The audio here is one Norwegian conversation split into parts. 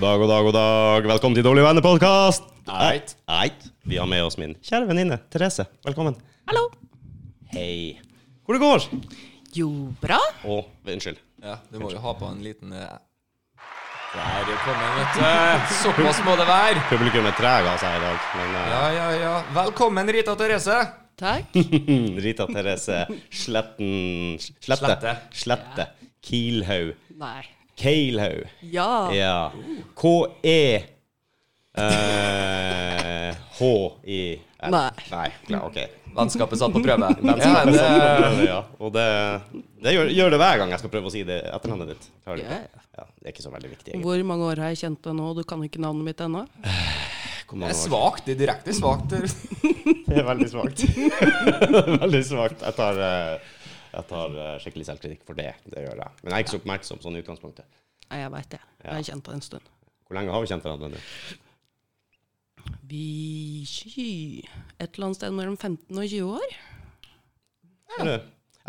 God dag, god dag, god dag. Velkommen til Dårlige venner-podkast. Eit. Vi har med oss min kjære venninne Therese. Velkommen. Hallo. Hei. Hvor det går? Jo, bra. Å, unnskyld. Ja, du må jo ha på en liten eh, Der kom den, vet du. Såpass må det være. Publikum er treg av seg i dag, men eh, Ja, ja, ja. Velkommen, Rita Therese. Takk. Rita Therese Sletten Slette. Slette. Slette. Kilhaug. Nei. Keilhaug. Ja. Ja. K-e uh, H-i-l. Nei. Nei, klar, ok. Vennskapet satt på prøve. Ja, det, ja, og det, det gjør, gjør det hver gang jeg skal prøve å si det etternavnet ditt. Klarer Ja. Ja, det er ikke så veldig viktig. egentlig. Hvor mange år har jeg kjent deg nå, og du kan ikke navnet mitt ennå? Det er svakt. Det er direkte svakt. Det er veldig svakt. veldig svakt. Jeg tar, eh, jeg tar eh, skikkelig selvkritikk for det. Det gjør jeg. Men jeg er ikke så oppmerksom sånn i utgangspunktet. Nei, jeg veit det. Jeg har kjent henne en stund. Hvor lenge har vi kjent hverandre? Vi sky Et eller annet sted mellom 15 og 20 år? Ja.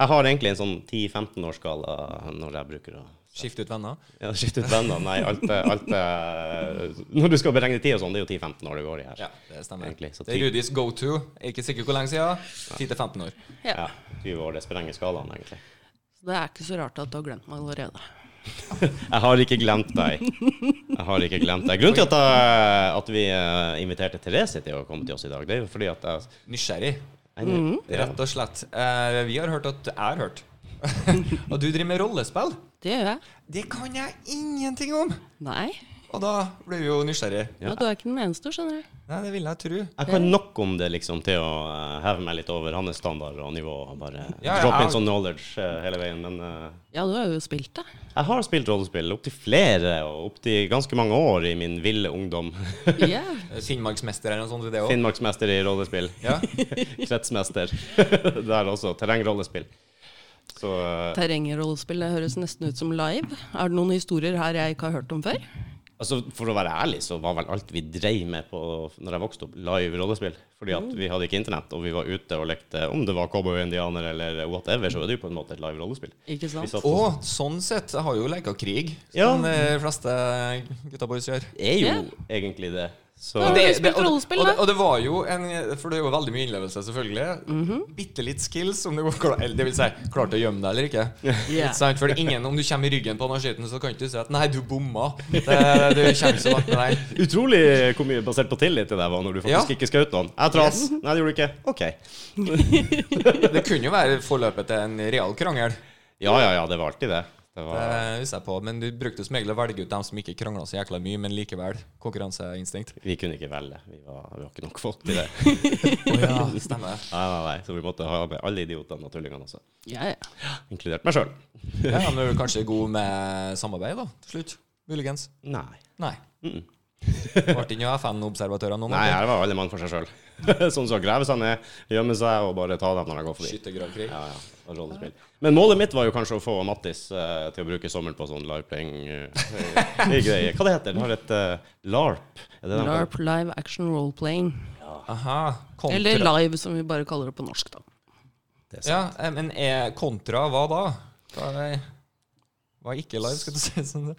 Jeg har egentlig en sånn 10-15-årsskala når jeg bruker å Skifte ut venner. ja, skifte ut venner. Nei, alt, er- alt er- Når du skal beregne tid og sånn, det er jo 10-15 år det går i her. Ja, det stemmer. Egentlig, så Det er Rudis go to. Jeg er ikke sikker hvor lenge siden. 10-15 år. Ja. Ja, 20 år, det sprenger skalaen, egentlig. Så det er ikke så rart at du har glemt meg allerede. Jeg har ikke glemt deg. Jeg har ikke glemt deg. Grunnen til at, jeg, at vi eh, inviterte Therese til å komme til oss i dag, det er jo fordi at jeg, Nysgjerrig. jeg ja. Rett og slett. Uh, vi har hørt at Jeg har hørt. og du driver med rollespill. Det gjør jeg. Det kan jeg ingenting om! Nei. Og da blir vi jo nysgjerrig. Ja. du er ikke den eneste, skjønner du. Nei, det vil jeg tro. Jeg kan nok om det liksom til å eh, heve meg litt over hans standard og nivå. Og bare Ja, ja, droppe jeg- inn sånn knowledge eh, hele veien. Men uh, Ja, du har jo spilt det. jeg har spilt rollespill opptil flere, og opptil ganske mange år i min ville ungdom. yeah. Finnmarksmester eller noe sånt. Det også. Finnmarksmester i rollespill. Ja. Kretsmester. Der også. Terrengrollespill. Så eh, Terrengrollespill, det høres nesten ut som live. Er det noen historier her jeg ikke har hørt om før? Altså, For å være ærlig, så var vel alt vi dreiv med på når jeg vokste opp, live rollespill. Fordi at vi hadde ikke internett, og vi var ute og lekte om det var cowboy-indianer eller whatever, så er det jo på en måte et live rollespill. Ikke sant? og sånn sett. Jeg har jo leka krig, Ja. som de fleste gutta boys gjør. er jo Ja. egentlig det. Så og, Det, det, og, det, og, det, og det var jo en For det er jo veldig mye innlevelse, selvfølgelig. Bitte litt skills, om det Det vil si, klart å gjemme deg eller ikke. Yeah. Sant? For ingen, Om du kommer i ryggen på skyten, så kan ikke du si at 'nei, du bomma'. Det, du kommer så langt med deg. Utrolig hvor mye basert på tillit det der var når du faktisk Ja. ikke skjøt noen. Jeg trass. Nei, det gjorde du ikke. OK. Det kunne jo være forløpet til en real krangel. Ja, ja, ja, det var alltid det. Det Det husker jeg på, Men du brukte som regel å velge ut dem som ikke krangla så jækla mye, men likevel konkurranseinstinkt. vi kunne ikke velge. Vi var, vi var ikke nok folk til det. oh, ja, stemmer. Nei, nei, nei. Så vi måtte ha med alle idiotene og tullingene også. Ja, ja. Inkludert meg sjøl. Ja, men er du kanskje god med samarbeid, da, til slutt? Muligens? Nei. Nei. Mm -mm. Ble ikke FN-observatører nå? Nei, her var alle mann for seg sjøl. sånn som grave seg ned, gjemme seg og bare ta dem når de går forbi. Skyttergravkrig? Ja, ja, og rollespill. Men målet mitt var jo kanskje å få Mattis uh, til å bruke sommeren på sånn liveplaying uh, greier. Hva det heter det? har et uh, LARP. Er det LARP, live action role-playing. Aha. Eller live, som vi bare kaller det på norsk, da. det? er Ja, eh, men er kontra hva da? Hva er, hva er ikke live, skal du si? Sånn.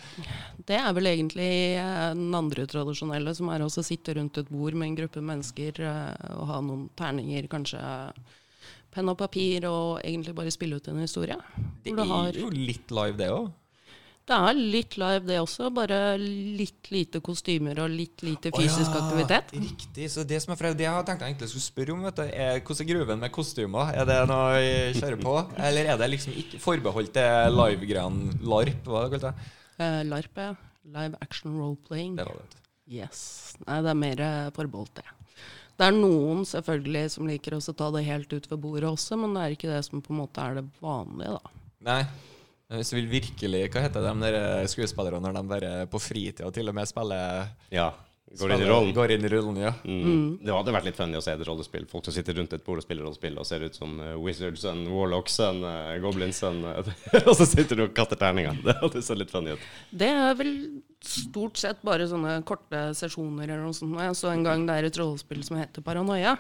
Det er vel egentlig eh, den andre tradisjonelle, som er å sitte rundt et bord med en gruppe mennesker eh, og ha noen terninger, kanskje penn og papir, og egentlig bare spille ut en historie. Det er jo litt live, det òg. det er litt live, det også, bare litt lite kostymer og litt lite fysisk aktivitet. Riktig. Så det som er fra, det jeg har tenkt jeg egentlig skulle spørre om, vet du, er hvordan er gruven med kostymer? Er det noe jeg kjører på? Eller er det liksom ikke forbeholdt det live-greiene LARP? Hva det kalte det? Eh, LARP, ja. Live action role-playing. Det var det. Yes. Nei, det er mer eh, forbeholdt det. Det er noen selvfølgelig som liker å ta det helt ut ved bordet også, men det er ikke det som på en måte er det vanlige, da. Nei. Hvis du vil virkelig Hva heter de der skuespillerne når de bare på fritida til og med spiller Ja. Går inn i rollen. Går inn i rollen, ja. Mm. Det hadde vært litt funny å se et rollespill. Folk som sitter rundt et bord og spiller rollespill og ser ut som eh, wizards and warlocks and uh, goblins and eh, Og så sitter du og kaster terninger. Det hadde sett litt funny ut. Det er vel stort sett bare sånne korte sesjoner eller noe sånt. Jeg så en gang det er et rollespill som heter Paranoia.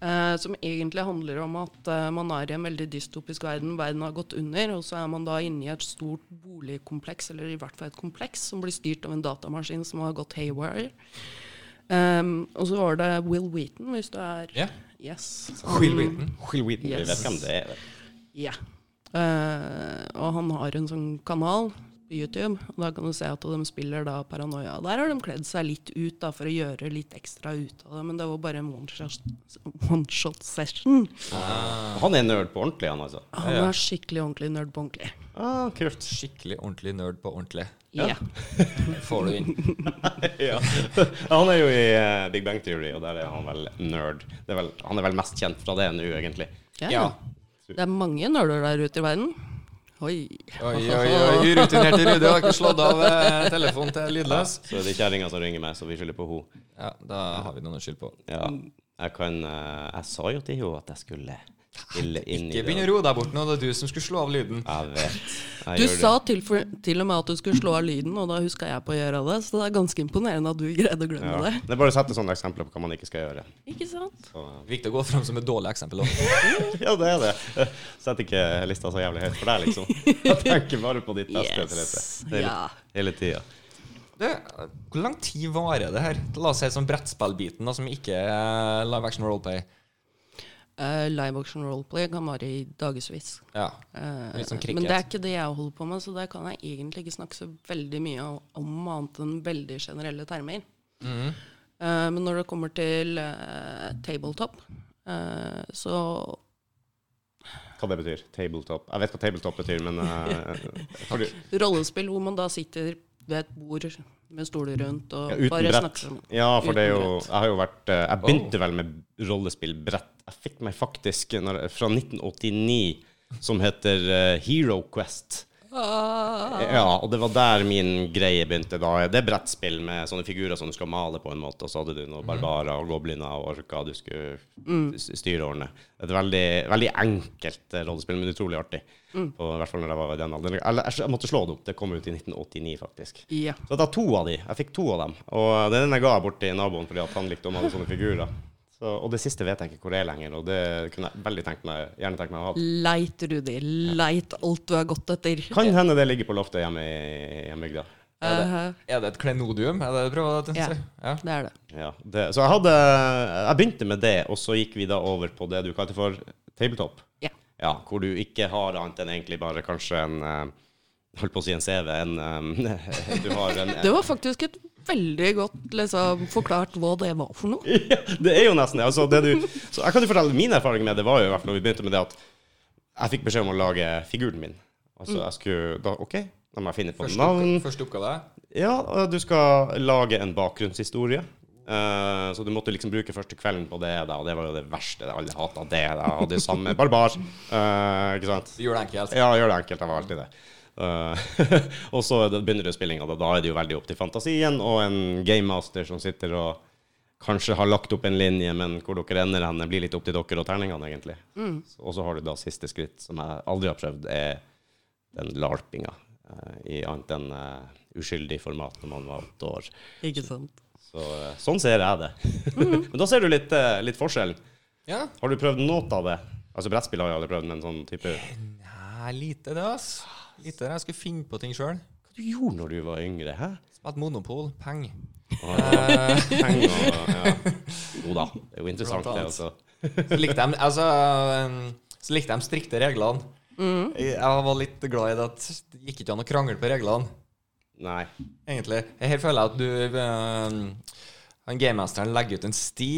Eh, som egentlig handler om at eh, man er i en veldig dystopisk verden. Verden har gått under, og så er man da inne i et stort boligkompleks, eller i hvert fall et kompleks, som blir styrt av en datamaskin som har gått haywire. Um, og så var det Will Wheaton, hvis du er Ja. Yes. Will Wheaton. Will Wheaton, vi vet hvem det er. Ja. Eh, og han har en sånn kanal YouTube, og da kan du se at de spiller da Paranoia. Der har de kledd seg litt ut da, for å gjøre litt ekstra ut av det, men det var bare en one-shot one shot session. Han er nerd på ordentlig, han altså. Han er skikkelig ordentlig nerd på ordentlig. Ah, kult. Skikkelig ordentlig nerd på ordentlig. Ja. Får du inn. ja. Han er jo i eh, Big Bang Theory, og der er han vel nerd. Det er vel, han er vel mest kjent fra det nå, egentlig. Ja. Ja. Det er mange nerder der ute i verden. Oi. Oi, oi, oi. Urutinerte Rudi har ikke slått av eh, telefonen til lydløs. Så er det kjerringa som ringer meg, så vi skylder på henne. Ja, da har vi noen å skylde på. Ja. Jeg kan eh, Jeg sa jo til henne at jeg skulle Ikke i begynn å roe deg bort nå. Det er du som skulle slå av lyden. Jeg vet. Jeg Du sa til, for, til og med at du skulle slå av lyden, og da huska jeg på å gjøre det, så det er ganske imponerende at du greide å glemme Ja. det. Det er bare å sette sånne eksempler på hva man ikke skal gjøre. Ikke sant? Så, Viktig å gå fram som et dårlig eksempel. òg. ja, det er det. Sett ikke lista så jævlig høyt for deg, liksom. Jeg tenker bare på ditt beste. Yes. Hele, Ja. hele tida. Det, hvor lang tid varer det her? La oss si sånn brettspillbiten, som ikke er live action roleplay. Eh, live action roleplay kan vare i dagevis. Ja. Litt cricket. men det er ikke det jeg holder på med, så der kan jeg egentlig ikke snakke så veldig mye om, annet enn veldig generelle termer. Mm -hmm. uh, men når det kommer til tabletop, så Hva det betyr. Tabletop. Jeg vet hva tabletop betyr, men rollespill hvor man da sitter ved et bord med stoler rundt og ja, Uten bare brett. snakker sammen. Ja, for det er jo brett. Jeg har jo vært eh, Jeg begynte vel med rollespillbrett. Jeg fikk meg faktisk når, fra 1989 som heter eh, Hero Quest. Ah, Ja, og det var der min greie begynte. da Det er brettspill med sånne figurer som du skal male på en måte, og så hadde du noen barbarer og gobliner og orker du skulle styre og ordne. Et veldig, veldig enkelt eh, rollespill, men utrolig artig. På, I hvert fall når jeg var i den alderen. Eller jeg måtte slå det opp. Det kom ut i 1989, faktisk. ja. Så det var to av de. Jeg fikk to av dem. Og den jeg ga bort til naboen fordi han likte å male sånne figurer. Så, og det siste vet jeg ikke hvor det er lenger, og det kunne jeg veldig tenkt meg, gjerne tenkt meg å ha. Leit, Rudi. Leit alt du har gått etter. Kan hende det ligger på loftet hjemme i hjembygda. Eh, Er det et klenodium? Er det det du prøver å si? Ja. det er det. Ja, det, så jeg hadde Jeg begynte med det, og så gikk vi da over på det du kalte for tabletop. Ja. Ja, hvor du ikke har annet enn egentlig bare kanskje en eh, Holdt på å si en CV. En, um, du har en Det var faktisk et veldig godt liksom, forklart hva det var for noe. ja, det er jo nesten det. Altså, det du, så jeg kan jo fortelle Min erfaring med det var jo i hvert fall når vi begynte med det at jeg fikk beskjed om å lage figuren min. Altså, jeg skulle da, OK, da må jeg finne på Første, navn. oppgave, første oppgave? Ja, du skal lage en bakgrunnshistorie. Uh, så du måtte liksom bruke første kvelden på det, da, og det var jo det verste. Alle hata det. Da. Og det samme barbar. Uh, ikke sant? Du gjør det enkelt. Ja, gjør det enkelt. Jeg var alltid det. Eh, og så er begynner du spillinga. Da. da er det jo veldig opp til fantasien og en gamemaster som sitter og kanskje har lagt opp en linje, men hvor dere ender hen, blir litt opp til dere og terningene, egentlig. Mm. Og så har du da siste skritt, som jeg aldri har prøvd, er den larpinga. eh, I annet enn uh, uskyldig format når man var åtte år. Ikke sant? Så, eh, sånn ser jeg det. men da ser du litt, litt forskjell. Ja. Har du prøvd noe av det? Altså Brettspill har jeg aldri prøvd, men sånn type Nei, lite det, ass. Lite der Jeg skulle finne på ting sjøl. Hva du gjorde når du var yngre? Hæ? Spilte Monopol. Peng. Ah, penger og ja. Jo da, det er jo interessant, det. Altså. Så likte de, altså, så likte de strikte reglene. Jeg jeg var litt glad i det at det gikk ikke an å krangle på reglene, Nei. egentlig. Her føler jeg at du um, Han gamemesteren legger ut en sti,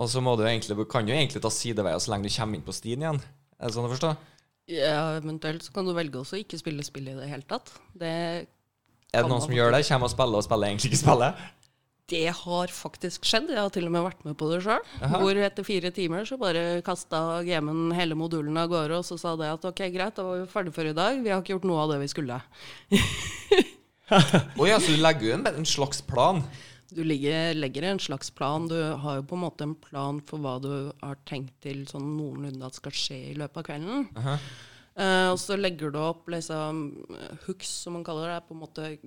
og så må du egentlig, kan jo egentlig ta sideveier så lenge du kommer inn på stien igjen. Er det sånn å forstå? Ja, eventuelt så kan du velge også ikke spille spill i det hele tatt. Det, Er det noen som gjør det? Kommer og spiller og spiller egentlig ikke spiller? det har faktisk skjedd. Jeg har til og med vært med på det sjøl. Hvor etter fire timer så bare kasta gamen hele modulen av gårde, og så sa det at ok, greit, da var vi ferdig for i dag. Vi har ikke gjort noe av det vi skulle. Å ja, så du legger jo en, en slags plan? Du ligger, legger en slags plan. Du har jo på en måte en plan for hva du har tenkt til sånn noenlunde at skal skje i løpet av kvelden. Uh -huh. uh, og så legger du opp liksom hooks, som man kaller det. På en måte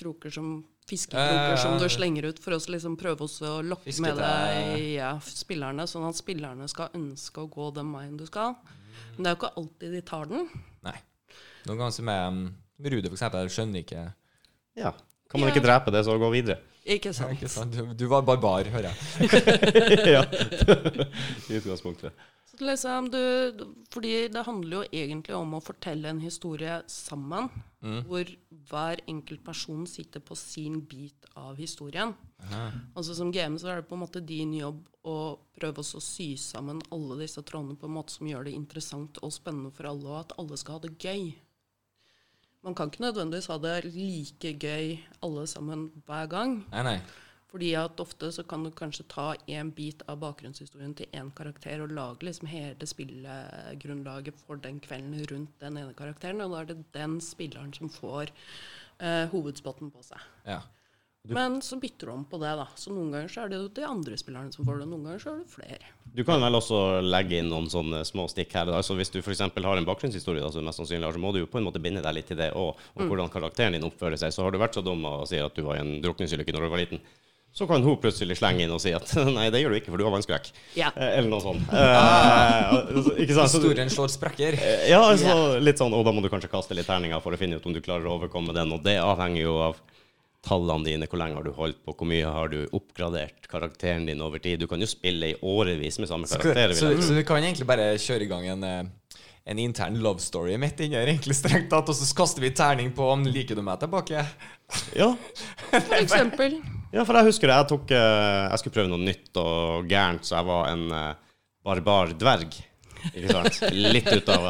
kroker som fiskekroker som du Eh, slenger ut for å liksom prøve også å lokke med deg ja, spillerne, sånn at spillerne skal ønske å gå den veien du skal. Men det er jo ikke alltid de tar den. Nei. Noen ganger som er um, Rude, for eksempel, skjønner ikke Ja. Kan man Ja. ikke drepe det, så gå videre? Ikke sant? Ikke sant? Du, du var barbar, hører jeg. ja. I utgangspunktet. Så liksom du, fordi det handler jo egentlig om å fortelle en historie sammen, hvor hver enkelt person sitter på sin bit av historien. Altså Som GM så er det på en måte din jobb å prøve også å sy sammen alle disse trådene på en måte som gjør det interessant og spennende for alle, og at alle skal ha det gøy. Man kan ikke nødvendigvis ha det like gøy alle sammen hver gang. Nei, nei. Fordi at ofte så kan du kanskje ta en bit av bakgrunnshistorien til én karakter og lage liksom hele spillegrunnlaget for den kvelden rundt den ene karakteren, og da er det den spilleren som får eh, hovedspotten på seg. Ja. Men så bytter du om på det, da. Så noen ganger så er det jo de andre spillerne som får det, noen ganger så er det flere. Du kan vel også legge inn noen sånne små stikk her. Altså Hvis du f.eks. har en bakgrunnshistorie, da, som mest sannsynlig har, så må du jo på en måte binde deg litt til det òg, og hvordan karakteren din oppfører seg. Så har du vært så dum og sier at du var i en drukningsulykke når du var liten, så kan hun plutselig slenge inn og si at nei, det gjør du ikke, for du har vannskrekk. Ja. Eh, Eller noe sånt. Eh, ikke sant? Så Historien slår sprekker. Eh, Ja, altså, litt sånn, og da må du kanskje kaste litt terninger for å finne ut om du klarer å overkomme den, og det avhenger jo av tallene dine, hvor lenge har du holdt på, hvor mye har du oppgradert karakteren din over tid. Du kan jo spille i årevis med samme Så, karakter. så, så, så du kan egentlig bare kjøre i gang en, eh, en intern love story midt inni her, egentlig strengt tatt, og så kaster vi terning på om liker du meg tilbake. Ja. For eksempel. ja, for jeg husker det. Jeg, tok, eh, jeg skulle prøve noe nytt og gærent, så jeg var en eh, barbar dverg. Ikke sant? Litt ut av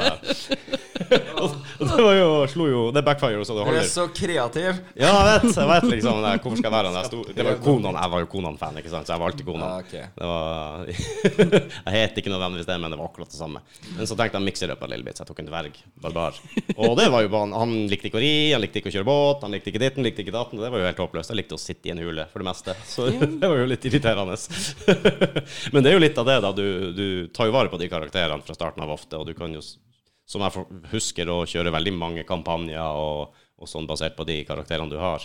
det var jo, slo jo Det backfire så det Du er så kreativ. Ja, jeg vet, jeg vet liksom det. Hvorfor skal jeg være den der Det var jo Konan. Jeg var jo Konan-fan, ikke sant? så jeg valgte alltid Konan. Ja, okay. Det var Jeg het ikke nødvendigvis det, men det var akkurat det samme. Men så tenkte jeg å mikse det opp en lille bit, så jeg tok en dverg. Barbar. Og det var jo bare Han likte ikke å ri, han likte ikke å kjøre båt, han likte ikke ditten, likte ikke datten. Det var jo helt håpløst. Jeg likte å sitte i en hule, for det meste. Så det var jo litt irriterende. Men det er jo litt av det, da. Du, du tar jo vare på de karakterene fra starten av ofte, og du kan jo, som jeg husker, å kjøre veldig mange kampanjer og, og sånn basert på de karakterene du har.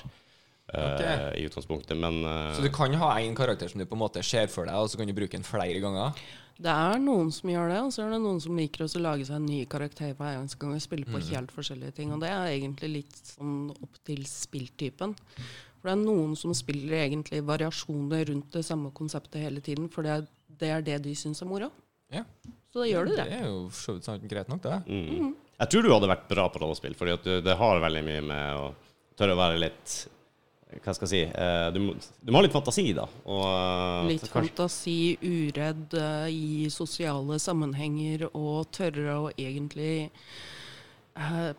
Okay. Uh, I utgangspunktet, men uh, Så du kan ha én karakter som du på en måte ser for deg, og så kan du bruke den flere ganger. Det er noen som gjør det, og så er det noen som liker å lage seg en ny karakter hver eneste gang og spille på helt forskjellige ting. Og det er egentlig litt sånn opp til spilltypen. For det er noen som spiller egentlig variasjoner rundt det samme konseptet hele tiden, for det er det, er det de syns er moro. Ja. Så da gjør du det. Det er jo for greit nok, det. Mm. Jeg tror du hadde vært bra på rollespill, for det har veldig mye med å tørre å være litt Hva skal jeg si eh, du, må, du må ha litt fantasi, da. Og, eh, Litt fantasi, uredd eh, i sosiale sammenhenger og tørre å egentlig eh,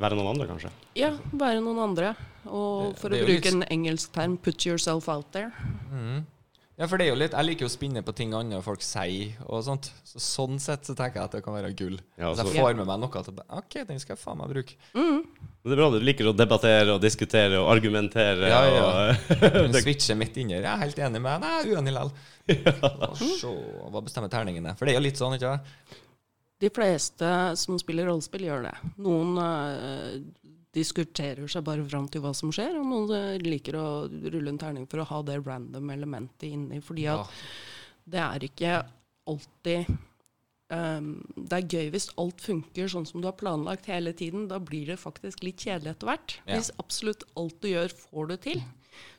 Være noen andre, kanskje. Ja, være noen andre. Og for det å bruke litt- en engelsk term, put yourself out there. Mhm. Ja, for det er jo litt Jeg liker jo å spinne på ting andre folk sier, og sånt. Så sånn sett så tenker jeg at det kan være gull. Ja, jeg så- får med meg noe til OK, den skal jeg faen meg bruke. Mm. Men det er bra du liker å debattere og diskutere og argumentere. Ja, ja. Og, switcher midt inni her. Jeg er helt enig med deg. Jeg er uenig likevel. Se, hva bestemmer terningene? For det er jo litt sånn, ikke sant? De fleste som spiller rollespill, gjør det. Noen eh, diskuterer seg bare fram til hva som skjer, og noen eh, liker å rulle en terning for å ha det random elementet inni. Fordi at det er ikke alltid um, Det er gøy hvis alt funker sånn som du har planlagt hele tiden. Da blir det faktisk litt kjedelig etter hvert. Ja. Hvis absolutt alt du gjør, får du til.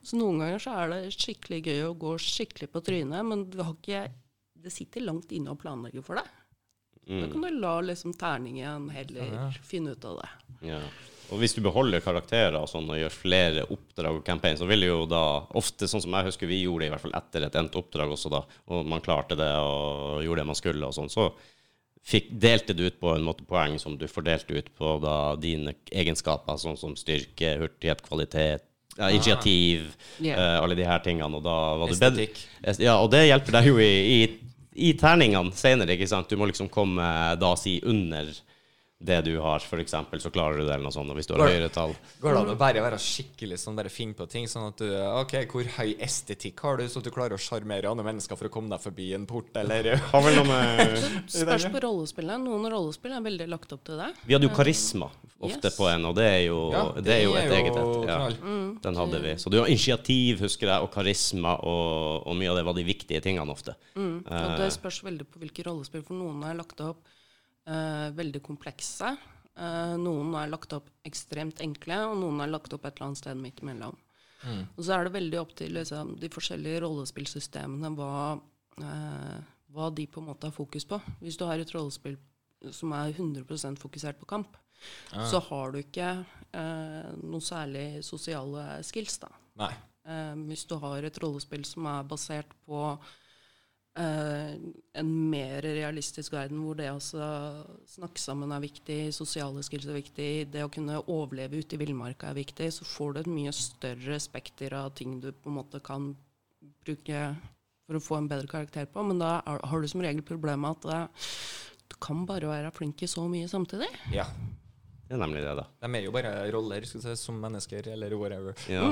Så noen ganger så er det skikkelig gøy å gå skikkelig på trynet, men du har ikke, det sitter langt inne å planlegge for deg. Da mm, kan du la liksom terningen heller Ja. finne ut av det. ja. Og hvis du beholder karakterer og sånn, og gjør flere oppdrag og campaign, så vil jo da ofte, sånn som jeg husker vi gjorde det i hvert fall etter et endt oppdrag også, da, og man klarte det og gjorde det man skulle og sånn, så fikk, delte du ut på en måte poeng som du fordelte ut på da dine egenskaper, sånn som styrke, hurtighet, kvalitet, ja, initiativ, yeah. uh, alle de her tingene, og da var du bedre. Ja, og det hjelper deg jo i, i, i terningene senere, ikke sant? Du må liksom komme da si under det du har, f.eks., så klarer du det, eller noe sånt. Hvis du har Går- høyere tall Går det an å bare være skikkelig sånn, bare finne på ting, sånn at du OK, hvor høy estetikk har du, så at du klarer å sjarmere andre mennesker for å komme deg forbi en port, eller Har vel noe med Spørs på rollespillene. Noen rollespill er veldig lagt opp til det. Vi hadde jo karisma ofte Yes. på en, og det er jo, Ja, det er jo et er eget et. Ja. Mm. Den hadde vi. Så du har initiativ, husker jeg, og karisma, og, og mye av det var de viktige tingene ofte. Mm. Og Eh. det spørs veldig på hvilke rollespill, for noen er lagt opp eh, veldig komplekse. Eh, noen er lagt opp ekstremt enkle, og noen er lagt opp et eller annet sted midt imellom. Og så er det veldig opp til liksom, de forskjellige rollespillsystemene hva, eh, hva de på en måte har fokus på. Hvis du har et rollespill som er 100% fokusert på kamp, så har du ikke eh, noe særlig sosiale skills, da. Nei. Eh, hvis du har et rollespill som er basert på en mer realistisk verden, hvor det å snakke sammen er viktig, sosiale skills er viktig, det å kunne overleve ute i villmarka er viktig, så får du et mye større spekter av ting du på en måte kan bruke for å få en bedre karakter på. Men da er, har du som regel problemet at det, du kan bare være flink i så mye samtidig. Ja. Det er nemlig det, da. De er jo bare roller skal si, som mennesker, eller whatever. Ja.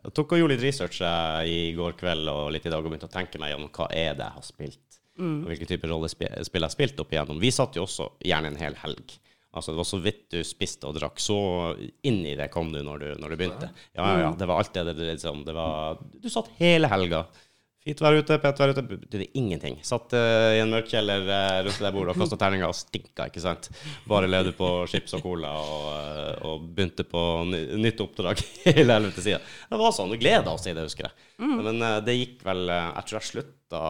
Jeg tok og gjorde litt research eh, i går kveld og litt i dag og begynte å tenke meg om hva er det jeg har spilt. Og hvilke typer rollespill jeg har spilt opp igjennom. Vi satt jo også gjerne en hel helg. Altså Det var så vidt du spiste og drakk. Så inn i det kom du når du, når du begynte. Ja, ja, ja. Det var alt det det dreide seg om. Det var, du satt hele helga. Fint vær ute, pent vær ute. Betydde ingenting. Satt uh, i en mørk kjeller uh, rundt det bordet og kasta terninger og stinka, ikke sant. Bare levde på chips og cola og, uh, og begynte på ny, nytt oppdrag hele helvete sida. Det var sånn. Vi gleda oss i det, husker jeg. Men eh, det gikk vel Jeg tror jeg slutta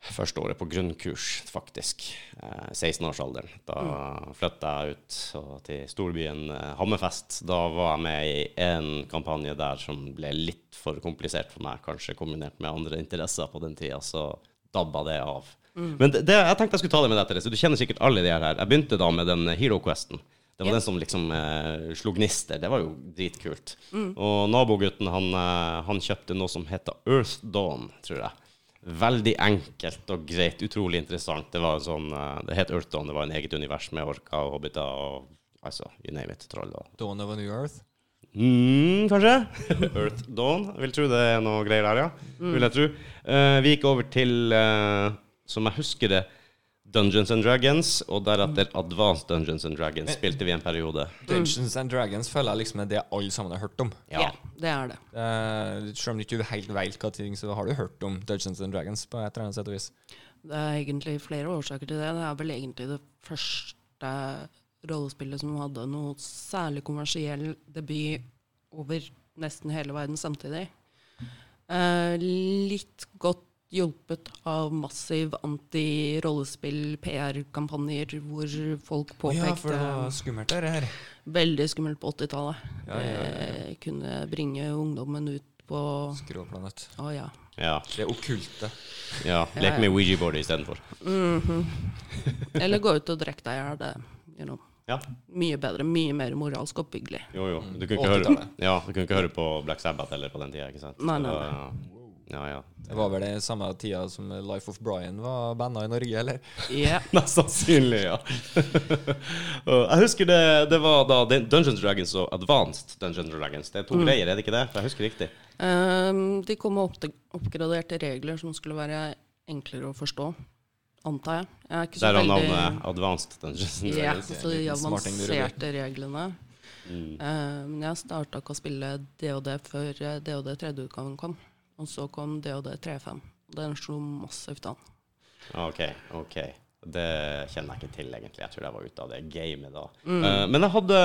første året på grunnkurs, faktisk. Eh, 16-årsalderen. Da flytta jeg ut til storbyen eh, Hammerfest. Da var jeg med i en kampanje der som ble litt for komplisert for meg, kanskje kombinert med andre interesser på den tida, så dabba det av. Men det, det, jeg tenkte jeg skulle ta det med deg, Therese. Du kjenner sikkert alle de her. Jeg begynte da med den Hero Questen. Det var Ja. den som liksom eh, slo gnister. Det var jo dritkult. Og nabogutten han, eh, han kjøpte noe som heter Earth Dawn, tror jeg. Veldig enkelt og greit. Utrolig interessant. Det var sånn, eh, det het Earth Dawn. Det var en eget univers med orker og hobbiter og altså, you name it, troll. Og. Dawn of a New Earth. Mm, kanskje? Earth Dawn. Jeg vil tro det er noe greier der, ja. Vil jeg tro. Uh, vi gikk over til, uh, som jeg husker det, Dungeons and Dragons, og deretter Advanced Dungeons and Dragons spilte vi en periode. Dungeons and Dragons føler jeg liksom er det alle sammen har hørt om. Ja. det er det. Uh, selv om du ikke helt vet hva ting, så har du hørt om Dungeons and Dragons på et eller annet sett og vis. Det er egentlig flere årsaker til det. Det er vel egentlig det første rollespillet som hadde noe særlig kommersiell debut over nesten hele verden samtidig. Uh, litt godt hjulpet av massiv anti-rollespill-PR-kampanjer hvor folk påpekte ja, for det var skummelt, det her. Veldig skummelt på 80-tallet. Ja, ja, ja, Det kunne bringe ungdommen ut på Skråplanet. Å ja. Ja. Det okkulte. ja. Lek med Ouija-boardet istedenfor. Eller gå ut og drikke deg i hjel. Det you know, Ja. mye bedre, mye mer moralsk oppbyggelig. Jo, jo. Du kunne ikke høre, ja, du kunne ikke høre på Black Sabbath eller på den tida, ikke sant? Nei, nei, var- Ja, ja. Det var vel det samme tida som Life of Brian var banda i Norge, eller? Ja. Mest sannsynlig, ja. Jeg husker det, det var da Dungeons Dragons og Advanced Dungeons Dragons. Det er to greier, er det ikke det? For jeg husker riktig. Um, de kom med oppgraderte regler som skulle være enklere å forstå, antar jeg. Jeg er ikke så Der er veldig navnet Advanced Dungeons Ja, Dragons. altså de Liten smarting avanserte reglene. Mm. um, Men jeg starta ikke å spille DOD før eh, DOD tredje utgaven kom. Og så kom DOD 3.5. Den slo massivt an. OK, OK. Det kjenner jeg ikke til, egentlig. Jeg tror jeg var ute av det gamet da. Mm. Uh, men jeg hadde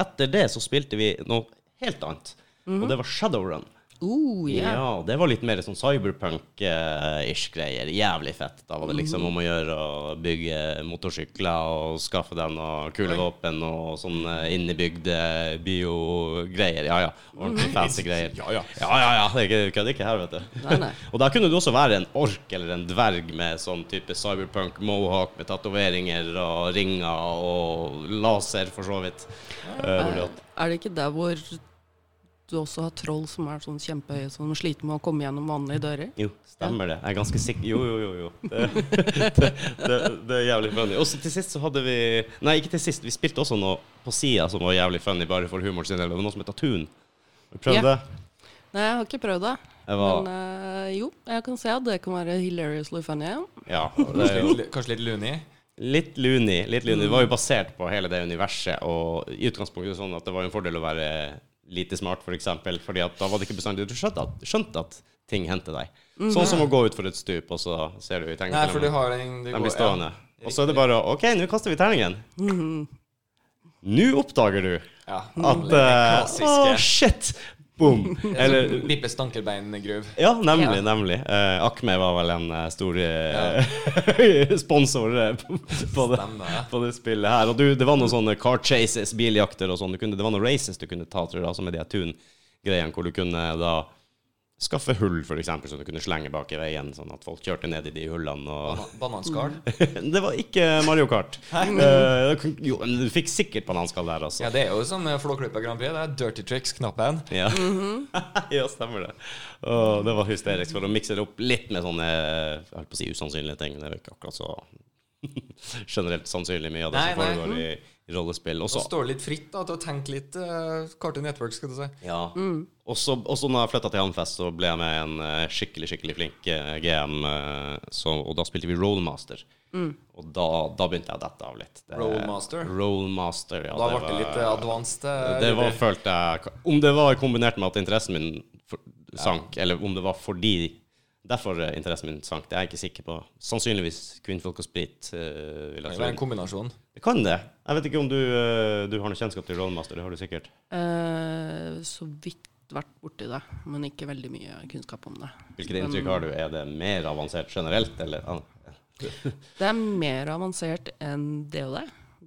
Etter det så spilte vi noe helt annet. Og det var Shadowrun. Uh, Ja, det var litt mer sånn cyberpunk-ish greier. Jævlig fett. Da var det liksom om å gjøre å bygge motorsykler og skaffe den og kule våpen og sånn eh, innebygde biogreier. Ja, ja. Ordentlig fancy greier. Ja, ja. ja, ja, ja. Det er kødder ikke her, vet du. Nei, nei. og da kunne du også være en ork eller en dverg med sånn type cyberpunk mohawk med tatoveringer og ringer og laser, for så vidt. Eh, hvor Er det ikke der hvor du også har troll som er sånn kjempehøye, som sliter med å komme gjennom vanlige dører. Jo, stemmer det. Jeg er ganske sikker Jo, jo, jo. jo. Det, det, det, det er jævlig funny. Og så til sist så hadde vi Nei, ikke til sist. Vi spilte også noe på sida som var jævlig funny, bare for humor sin del. Det var noe som heter Tun. Har du prøvd Ja. det? Nei, jeg har ikke prøvd det. Var Men eh, jo, jeg kan se at det kan være hilariously funny. Ja. Det er jo Kanskje litt, luni litt luni, litt loony. Litt loony. Det var jo basert på hele det universet, og i utgangspunktet sånn at det var en fordel å være lite smart, f.eks., for eksempel, fordi at da var det ikke bestandig du skjønte at, skjønte at ting hendte deg. Sånn som å gå ut for et stup, og så ser du i Nei, for du har en, Den blir stående. ja. Og så er det bare OK, nå kaster vi terningen. Nå oppdager du Ja. at Å, klassiske. Å, shit! Boom! Eller Eller Bippe stankelbein-gruv. Ja, nemlig. Ja. nemlig. Eh, Akme var vel en eh, stor eh, sponsor på, på, det, på det spillet her. Og du, det var noen sånne car chases, biljakter og sånn. Det var noen races du kunne ta, tror jeg, altså med de her tune-greiene, hvor du kunne da skaffe hull, eksempel, som du kunne slenge bak i veien, sånn at folk kjørte ned i de hullene. Og Bana- Bananskall. det var ikke Mario Kart. Uh, jo, men du fikk sikkert bananskall der, altså. Ja, det er jo som med Flåklypa Grand Prix. Det er Dirty Tricks-knappen. Ja. ja, stemmer det. Og det var hysterisk for å mikse det opp litt med sånne jeg holdt på å si usannsynlige ting. Det er jo ikke akkurat så generelt sannsynlig mye av det Nei, som foregår nei. i rollespill. Og Så så står litt fritt da, til å tenke litt uh, Cartoon Network, skal du si. ja. Og så og så når jeg flytta til Hamfest, så ble jeg med en uh, skikkelig skikkelig flink uh, GM, eh, så, og da spilte vi Rollmaster. Og da, da begynte jeg å dette av litt. Det- Rollmaster? Rollmaster, ja. Da det ble det litt eh, advanced. eh, Det var, følte jeg Om det var kombinert med at interessen min for, sank, eller om det var fordi Derfor er interessen min sank, det er jeg ikke sikker på. Sannsynligvis kvinnfolk og sprit. Uh, vil Det er en kombinasjon. Det kan det. Jeg vet ikke om du, uh, du har noe kjennskap til Rollmaster. Det har du sikkert. Uh, så vidt vært borti det, men ikke veldig mye kunnskap om det. Hvilket inntrykk har du? Er det mer avansert generelt, eller? Ah, Det er mer avansert enn DOD.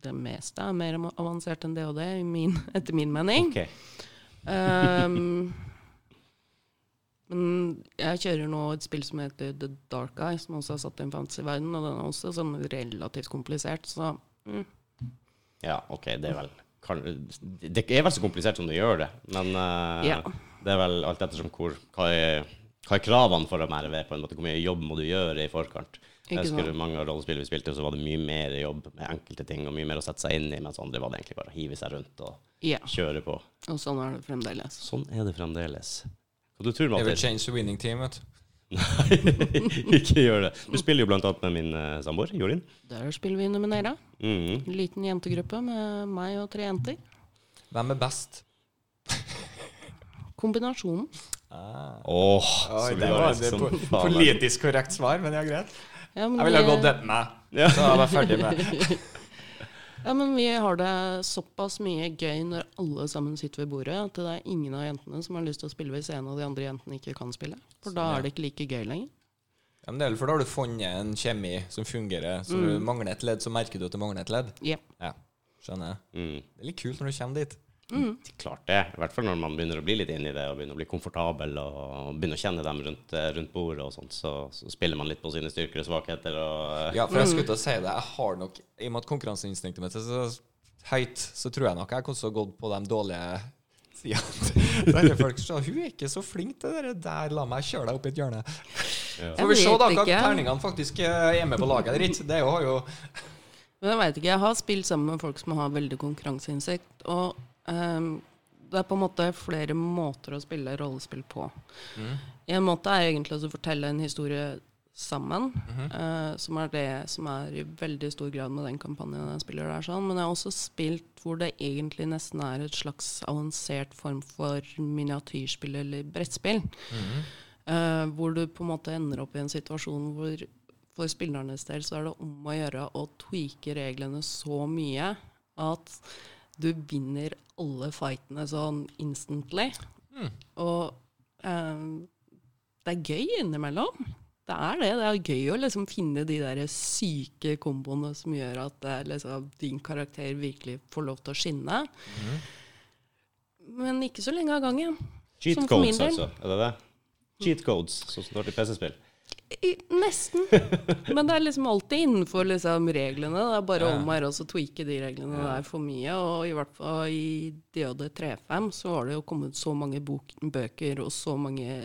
Det meste er mer avansert enn DOD, i min, etter min mening. ok. Ehm, men jeg kjører nå et spill som heter The Dark Eye, som også er satt i en fantasyverden, og den er også sånn relativt komplisert, så mm, Ja, OK, det er vel Det er vel så komplisert som det gjør det, men uh, Ja. det er vel alt ettersom hvor hva er, hva er kravene for å være med, på en måte? Hvor mye jobb må du gjøre i forkant? Jeg husker mange av rollespillene vi spilte, så var det mye mer jobb med enkelte ting, og mye mer å sette seg inn i, mens andre var det egentlig bare å hive seg rundt og ja. kjøre på. Og sånn er det fremdeles. Sånn er det fremdeles. Hva du tror du, change the winning team, vet du. Nei, ikke gjør det. Du spiller jo annet med min uh, samboer, Jorin. Der spiller vi Numenera. Mm. En liten jentegruppe med meg og tre jenter. Hvem er best? Kombinasjonen. Ah. Åh, så Oi, vi det var po- faen. politisk korrekt svar, men ja, greit. Ja, men Jeg ville ha gått det med. Så jeg var ferdig med Ja, men vi har det såpass mye gøy når alle sammen sitter ved bordet, at det er ingen av jentene som har lyst til å spille hvis en av de andre jentene ikke kan spille. For da er det ikke like gøy lenger. Ja, men det er vel for da har du funnet en kjemi som fungerer. Så du mangler et ledd, så merker du at det mangler et ledd. Ja. Ja, skjønner jeg. Mm. Det er litt kult når du kommer dit. Klart det. I hvert fall når man begynner å bli litt inn i det og begynner å bli komfortabel og begynner å kjenne dem rundt, eh, rundt bordet og sånt, så, så spiller man litt på sine styrker og svakheter og eh, Ja, for jeg skulle til å si det. Jeg har nok, I og med at konkurranseinstinktet mitt er så høyt, så tror jeg nok jeg kunne gått på de dårlige sidene. Folk sa Hun er ikke så flink til det der. La meg kjøre deg opp i et hjørne. Ja. Får vi se da hva terningene faktisk eh, er med på laget eller ikke. Det har jo Men jeg veit ikke. Jeg har spilt sammen med folk som har veldig konkurranseinsekt. Og ehm, det er på en måte flere måter å spille rollespill på. En måte er egentlig å fortelle en historie sammen, eh, som er det som er i veldig stor grad med den kampanjen jeg spiller der. sånn. Men jeg har også spilt hvor det egentlig nesten er et slags avansert form for miniatyrspill eller brettspill. Eh, hvor du på en måte ender opp i en situasjon hvor for spillernes del så er det om å gjøre å tweake reglene så mye at du vinner alle fightene sånn instantly. Og eh, det er gøy innimellom. Det er det. Det er gøy å liksom finne de der syke komboene som gjør at eh, liksom, din karakter virkelig får lov til å skinne. Men ikke så lenge av gangen. Cheat Som codes, altså. Er det det? Cheat codes, sånn som det står til PC-spill. I, nesten. Men det er liksom alltid innenfor liksom, reglene. Det er bare om å gjøre å tweake de reglene der for mye. Og i hvert fall i DOD35 så har det jo kommet så mange bøker og så mange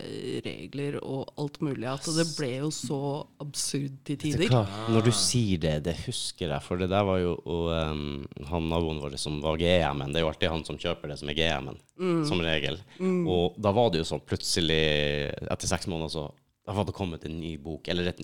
regler og alt mulig at det ble jo så absurd til tider. Når du sier det, det husker jeg. For det der var jo og, um, han naboen vår som var GM-en. Det er jo alltid han som kjøper det som er GM-en, som regel. Og da var det jo sånn plutselig, etter seks måneder, så da var det kommet en ny bok. Eller et,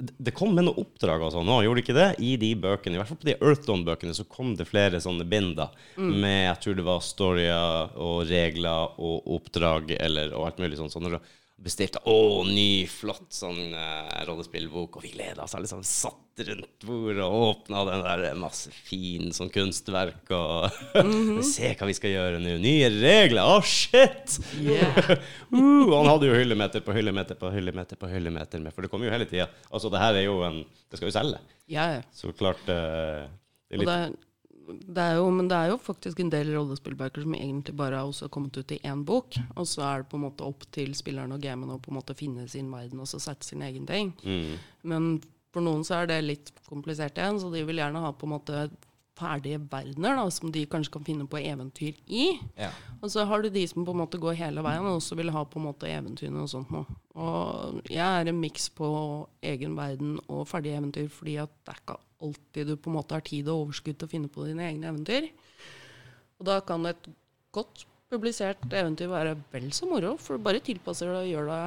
det kom med noen oppdrag og sånn òg, gjorde det ikke det? I de bøkene, i hvert fall på de Earthdawn-bøkene, så kom det flere sånne binder med jeg tror det var storyer og regler og oppdrag eller, og alt mulig sånt. Så når du bestilte å, ny, flott sånn uh, rollespillbok, og vi gleda oss Liksom. Satt rundt bordet og åpna den der eh, masse fin sånn kunstverk og Se hva vi skal gjøre nå. Nye regler! Å, shit! Yeah. Uh, han hadde jo hyllemeter på hyllemeter på hyllemeter på hyllemeter med, for det kommer jo hele tida. Altså, det her er jo en Det skal jo selge. Ja. Så klart uh, det er litt det, er- jo, men det er jo faktisk en del rollespillbøker som egentlig bare har kommet ut i én bok. Og så er det på en måte opp til spilleren og gamen å på en måte finne sin verden og så sette sin egen ting. mm, Men for noen så er det litt komplisert igjen, så de vil gjerne ha på en måte ferdige verdener da, som de kanskje kan finne på eventyr i. Ja. Og så har du de som på en måte går hele veien og også vil ha på en måte eventyrene og sånt noe. Og jeg er en miks på egen verden og ferdige eventyr, fordi at det er ikke alltid du på en måte har tid og overskudd til å finne på dine egne eventyr. Og da kan et godt publisert eventyr være vel så moro, for du bare tilpasser det og gjør det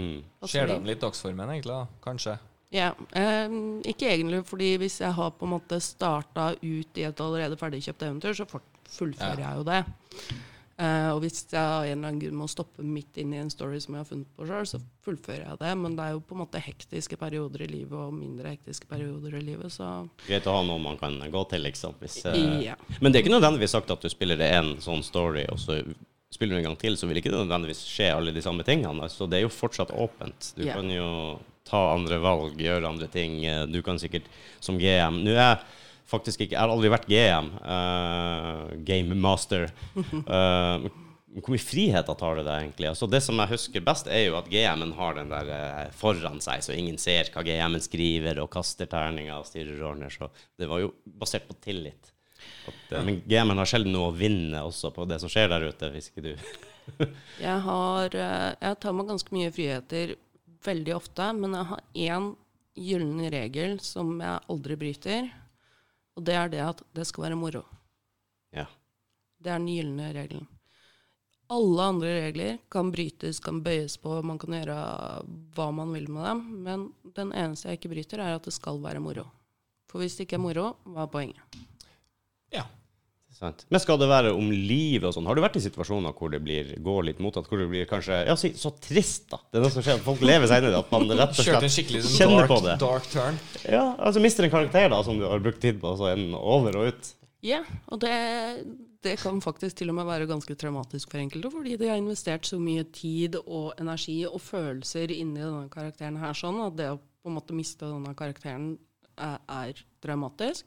mm. Ser inn. litt dagsformen, egentlig? da? Kanskje? Ja, eh, ikke egentlig, fordi hvis jeg har på en måte starta ut i et allerede ferdigkjøpt eventyr, så fullfører fullfører jeg jo det. Eh, og hvis jeg av en eller annen grunn må stoppe midt inn i en story som jeg har funnet på sjøl, så fullfører jeg det. Men det er jo på en måte hektiske perioder i livet og mindre hektiske perioder i livet, så Greit å ha noe man kan gå til, liksom. Hvis, uh... ja. Men det er ikke nødvendigvis sagt at du spiller en sånn story, og så spiller du en gang til, så vil ikke det nødvendigvis skje alle de samme tingene. Så det er jo fortsatt åpent. Du yeah. kan jo ta andre valg, gjøre andre ting. Du kan sikkert som GM Nå er jeg faktisk ikke Jeg har aldri vært GM, Uh, Game Master. Uh, hvor mye friheter tar det deg egentlig? Altså, det som jeg husker best, er jo at GM-en har den der uh, foran seg, så ingen ser hva GM-en skriver, og kaster terninger og styrer ordner. Så det var jo basert på tillit. At, eh, men GM-en har sjelden noe å vinne også på det som skjer der ute, hvis ikke du Jeg har eh, Jeg tar meg ganske mye friheter veldig ofte, men jeg har én gyllen regel som jeg aldri bryter, og det er det at det skal være moro. Ja. Det er den gylne regelen. Alle andre regler kan brytes, kan bøyes på, man kan gjøre hva man vil med dem, men den eneste jeg ikke bryter, er at det skal være moro. For hvis det ikke er moro, hva er poenget? Ja. Sant. Men skal det være om livet og sånn? Har du vært i situasjoner hvor det blir, går litt motsatt? Hvor det blir kanskje ja, si, så trist, da? Det er noe som skjer, at folk lever seg inn i det. At man rett og slett kjenner dark, på det. dark turn. Ja, altså mister en karakter da, som du har brukt tid på, så er den over og ut. Ja, og det, det kan faktisk til og med være ganske traumatisk for enkelte, fordi de har investert så mye tid og energi og følelser inni denne karakteren her, sånn at det å på en måte miste denne karakteren er, er traumatisk.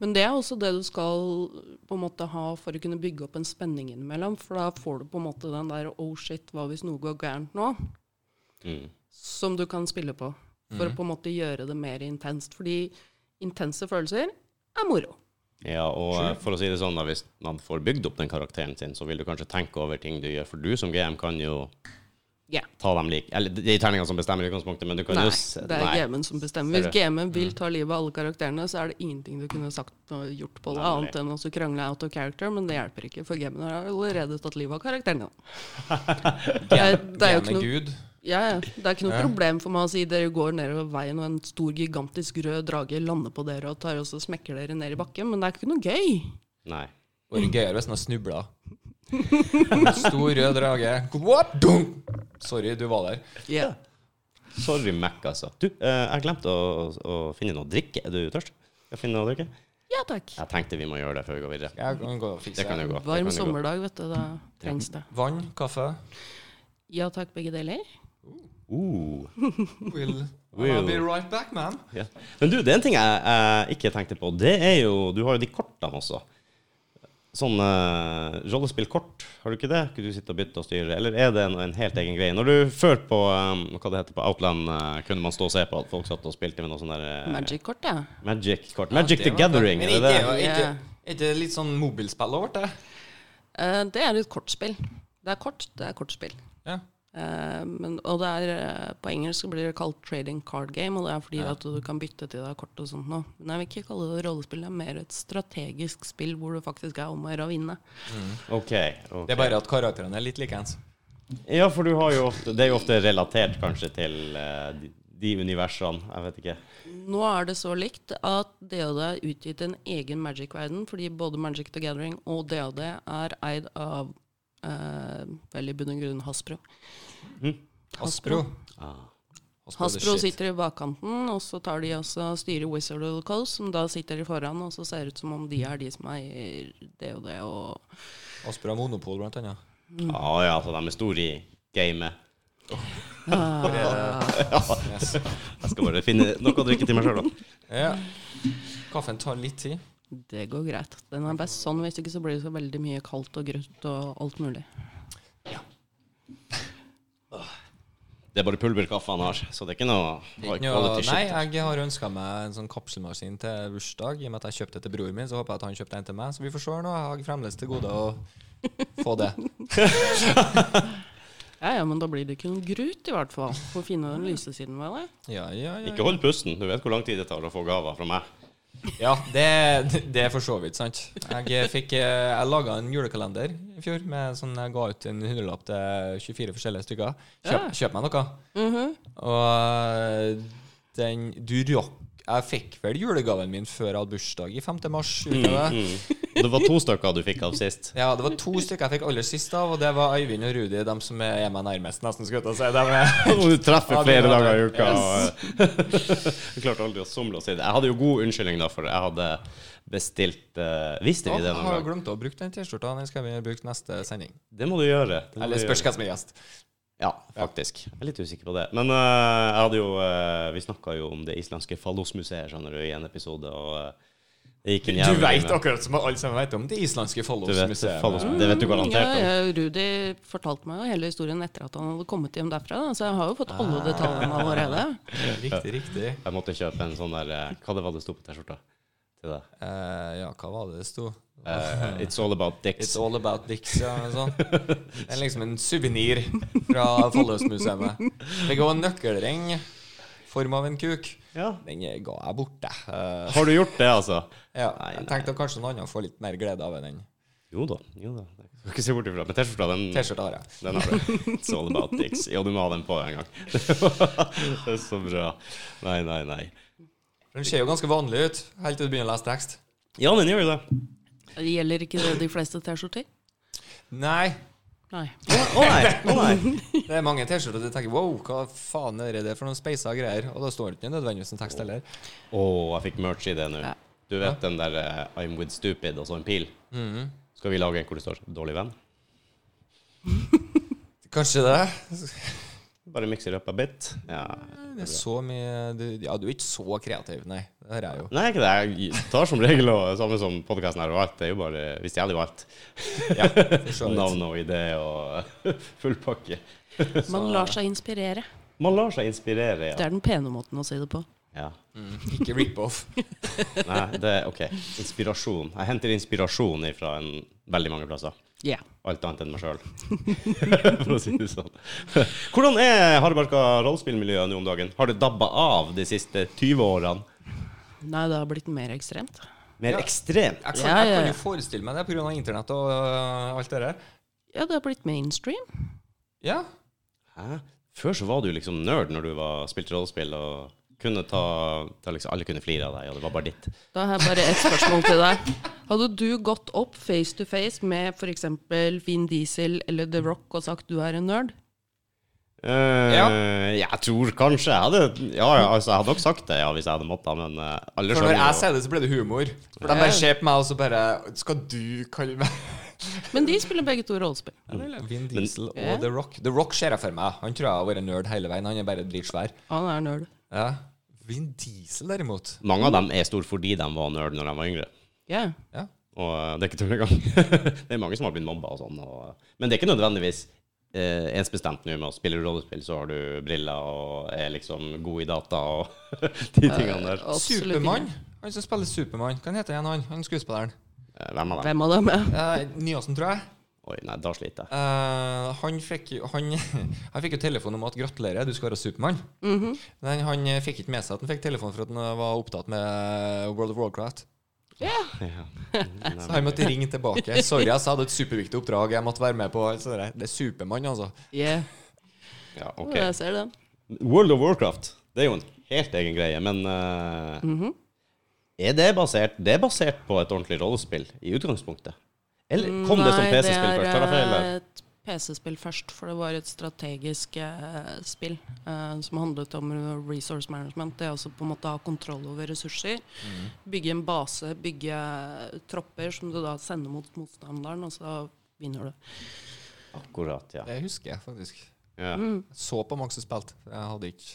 Men det er også det du skal på en måte ha for å kunne bygge opp en spenning innimellom, for da får du på en måte den der 'oh shit, hva hvis noe går gærent nå?' Mm. som du kan spille på, for å på en måte gjøre det mer intenst. Fordi intense følelser er moro. Ja, og eh, for å si det sånn, da, hvis man får bygd opp den karakteren sin, så vil du kanskje tenke over ting du gjør, for du som GM kan jo Ja. ta dem lik. Eller det er terningene som bestemmer i utgangspunktet, men du kan Nei, jo det er nei. gamen som bestemmer. Hvis gamen vil ta livet av alle karakterene, så er det ingenting du kunne sagt og gjort på det, annet enn å krangle out of character, men det hjelper ikke, for gamen har allerede tatt livet av karakterene. Det er, er jo ikke noe, ja, ja. det er ikke noe Ja. problem for meg å si dere går nedover veien, og en stor, gigantisk rød drage lander på dere og tar og smekker dere ned i bakken, men det er ikke noe gøy. Nei. Og Det er gøyere hvis den har snubla. Stor rød drage. What? Sorry, du var der. Yeah. Sorry, Mac, altså. Du, eh, jeg glemte å, å finne noe å drikke. Er du tørst? Skal jeg finne noe å drikke? ja takk. Jeg tenkte vi må gjøre det før vi går videre. Jeg kan gå og fikse Det kan jo gå. det Varm kan jo gå. sommerdag, vet du. Da trengs det. Vann, kaffe. Ja takk, begge deler. Uh, Will. I'll be right back, man. ja. Men du, det er en ting jeg, jeg ikke tenkte på. Det er jo Du har jo de kortene også. Sånn eh, rollespillkort, har du ikke det? Kunne du sitte og bytte og styre, eller er det en, en helt egen greie? Når du før på um, hva det heter på Outland uh, kunne man stå og se på at folk satt og spilte med noe sånn der uh, Magic-kort, ja. Magic-kort. Ja, Magic det the. Gathering, er det det? Er ikke det litt sånn mobilspill over det? Uh, det er et kortspill. Det er kort, det er kortspill. Ja. Eh, men, og det er, eh, på engelsk blir det kalt trading card game, og det er fordi Ja. at du kan bytte til deg kort og sånt noe. Men jeg vil ikke kalle det rollespill, det er mer et strategisk spill hvor det faktisk er om å gjøre å vinne. Ok. ok. Det er bare at karakterene er litt likeens. Ja, for du har jo ofte, det er jo ofte relatert kanskje til uh, de, de universene. Jeg vet ikke. Nå er det så likt at DOD er utgitt en egen Magic-verden, fordi både Magic the Gathering og DOD er eid av eh, vel i bunn og grunn Hasbro. Hasbro Ah. Hasbro, Hasbro sitter i bakkanten, og så tar de også styrer Wizard of the Coast, som da sitter i foran, og så ser det ut som om de er de som eier det og det, og Hasbro har monopol, blant annet. Ja, ja, så de er store i gamet. Yes. Jeg skal bare finne noe å drikke til meg sjøl, da. Ja. Kaffen tar litt tid. Det går greit. Den er best sånn, hvis ikke så blir det så veldig mye kaldt og grønt og alt mulig. Det er bare pulverkaffe han har, så det er ikke noe Ikke noe, nei, jeg har ønska meg en sånn kapselmaskin til bursdag. I og med at jeg kjøpte det til broren min, så håper jeg at han kjøpte en til meg. Så vi får se nå. Jeg har fremdeles til gode å få det. Ja, ja, men da blir det ikke noe grut, i hvert fall. Få finne den lyse siden ved det. Ja, ja, ja. Ikke hold pusten. Du vet hvor lang tid det tar å få gaver fra meg. Ja, det, det er for så vidt sant. Jeg fikk eh, Jeg laga en julekalender i fjor. Med sånn, Jeg ga ut en hundrelapp til 24 forskjellige stykker. Kjøp, Ja. kjøp meg noe. Mhm. Og eh, den Du rakk Jeg fikk vel julegaven min før jeg hadde bursdag i 5. mars. Mm, det? Mm. Det var to stykker du fikk av sist. Ja, det var to stykker jeg fikk aller sist av, og det var Øyvind og Rudi, de som er meg nærmest, nesten, skulle jeg si. Og du treffer flere dager i uka. og- Jeg klarte aldri å somle og si det. Jeg hadde jo god unnskyldning, da, for jeg hadde bestilt uh, Visste vi det jeg har gang? glemt å bruke den T-skjorta. Den skal vi bruke neste sending. Det må du gjøre. Må Eller spørs hvem som er gjest. Ja, faktisk. Jeg er litt usikker på det. Men uh, jeg hadde jo uh, Vi snakka jo om det islandske fallosmuseet skjønner du, i en episode, og Uh, det gikk en Du jævlig veit med- akkurat som alle sammen vet om det islandske fallosmuseet. Fallos-museet. Det vet du garantert Ja, om. ja, Rudi fortalte meg jo hele historien etter at han hadde kommet hjem derfra, da, så jeg har jo fått alle detaljene allerede. Riktig, riktig. Jeg måtte kjøpe en sånn der Hva det var det sto på T-skjorta til deg? Eh, ja, hva var det det sto? Eh, it's all about dicks. It's all about dicks, ja. Sånn. Det er liksom en suvenir fra Folløsmuseet. Det går en nøkkelring, form av en kuk. Ja. Den ga jeg bort, jeg. Eh, Har du gjort det, altså? ja, Nei, jeg tenkte kanskje noen andre får litt mer glede av den. Jo da. jo da skal ikke se bort ifra. Men T-skjorta, den, T-skjorta har jeg. den har du. It's all about dicks. Ja, du må ha den på en gang. det er så bra. Nei, nei, nei. Den ser jo ganske vanlig ut, helt til du begynner å lese tekst. Ja, den gjør jo det. Gjelder ikke det de fleste T-skjorter? Nei. Nei. Å nei! Å nei. Det er mange T-skjorter du tenker wow, hva faen er det for noen speisa greier? Og da står det ikke nødvendigvis en tekst heller. Å, jeg fikk merch i det nå. Ja. Du vet den der uh, I'm with stupid og så en pil? Mhm. Skal vi lage en hvor det står 'dårlig venn'? Kanskje det. Bare mikser opp a bit. Ja. Det er så mye du, Ja, du er ikke så kreativ, nei. Det er jeg jo. Nei, ikke det. Jeg tar som regel og samme som podkasten her og alt. Det er jo bare Vi stjeler jo alt. Ja. Navn og idé og full pakke. Man lar seg inspirere. Man lar seg inspirere, ja. Det er den pene måten å si det på. ja. Mm, ikke rip-off. Nei, det er OK. Inspirasjon. Jeg henter inspirasjon fra veldig mange plasser. Ja. Alt annet enn meg sjøl, for å si det sånn. Hvordan er Hardbarka rollespillmiljøet nå om dagen? Har det dabba av de siste 20 årene? Nei, det har blitt mer ekstremt. Mer Ja. ekstremt? Jeg kan, Ja, jeg kan jo forestille meg det pga. internett og uh, alt det der. Ja, det har blitt mainstream. Ja. Hæ? Før så var du liksom nerd når du var, spilte rollespill og kunne ta, ta liksom, Alle kunne flire av deg, og det var bare ditt. Da har jeg bare ett spørsmål til deg. Hadde du gått opp face to face med f.eks. Vin Diesel eller The Rock og sagt du er en nerd? Uh, Ja. Jeg tror kanskje jeg hadde Ja, ja, altså, jeg hadde nok sagt det ja, hvis jeg hadde måttet, men uh, alle For når jeg sier det, så blir det humor. For de bare ser på meg, og så bare Skal du kalle meg Men de spiller begge to rollespill. Vin Diesel og The Rock. The Rock ser jeg for meg. Han tror jeg har vært nerd hele veien. Han er bare dritsvær. Han er nerd. Ja. Vin Diesel, derimot Mange av dem er store fordi de var nerd når de var yngre. Ja. Ja. Og eh, det er ikke tull engang. det er mange som har blitt mobba og sånn. Og, men det er ikke nødvendigvis eh, ensbestemt nå med å spille rollespill, så har du briller og er liksom god i data og de tingene der. Uh, Supermann. Han som spiller Supermann. Hva heter han, han, han skuespilleren? Eh, Hvem av dem? Hvem av dem? Ja. Eh, Nyåsen, tror jeg. Oi, nei, da sliter jeg. Uh, han, fikk, han, han fikk jo telefon om at gratulerer, du skal være Supermann. Mhm. Men han eh, fikk ikke med seg at han fikk telefon for at han var opptatt med World of Warcraft. Ja. Ja. Så han måtte ringe tilbake. Sorry, jeg sa er et superviktig oppdrag. Jeg måtte være med på så det det er Supermann, altså. Yeah. Ja, ok. Jeg ser det. World of Warcraft, det er jo en helt egen greie, men uh, mm -hmm. er det basert Det er basert på et ordentlig rollespill i utgangspunktet? Eller kom det som PC-spill først? Tar jeg feil? Det et PC-spill først, for det var et strategisk eh, spill eh, som handlet om resource management. Det er også på en måte å ha kontroll over ressurser. Bygge en base, bygge tropper som du da sender mot motstanderen, og så vinner du. Akkurat, ja. Det husker jeg faktisk. ja. Mm. Så på mange som spilte. Jeg hadde ikke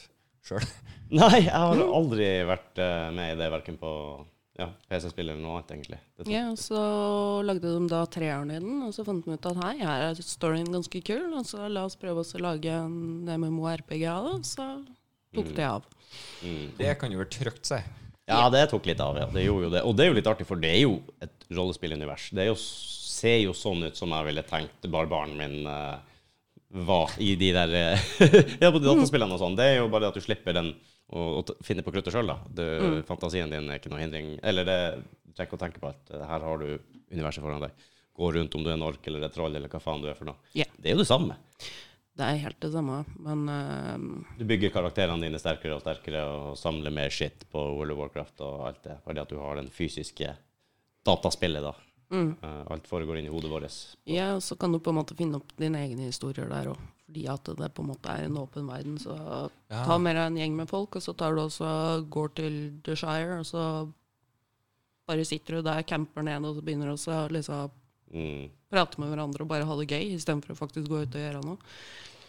sjøl. Nei, jeg har aldri vært eh, med i det, verken på ja, PC-spill eller noe annet, egentlig. Det. Ja, og så lagde de da treeren i den, og så fant de ut at hei, her er storyen ganske kul, og så la oss prøve oss å lage en MMO-RPG av det, så tok det av. Mm. Det kan jo være trygt, si. Ja, det tok litt av, ja. Det gjorde jo det. Og det er jo litt artig, for det er jo et rollespillunivers. Det er jo, ser jo sånn ut som jeg ville tenkt barbaren min uh, var i de der eh, Ja, på de dataspillene og sånn. Det er jo bare at du slipper den å, og finne på kruttet sjøl, da. Du, Fantasien din er ikke noe hindring. Eller det du trenger ikke å tenke på at eh, her har du universet foran deg. Gå rundt om du er en ork eller et troll eller hva faen du er for noe. Yeah. Det er jo det samme. Det er helt det samme, men uh, Du bygger karakterene dine sterkere og sterkere og samler mer shit på World of Warcraft og alt det. Fordi at du har den fysiske dataspillet, da. mm. Uh, alt foregår inni hodet vårt. Ja, og så kan du på en måte finne opp dine egne historier der òg. Fordi at det på en måte er en åpen verden. Så Ja. ta med deg en gjeng med folk, og så tar du også går til The Shire, og så bare sitter du der, camper ned, og så begynner du også å liksom Mm. prate med hverandre og bare ha det gøy, istedenfor å faktisk gå ut og gjøre noe.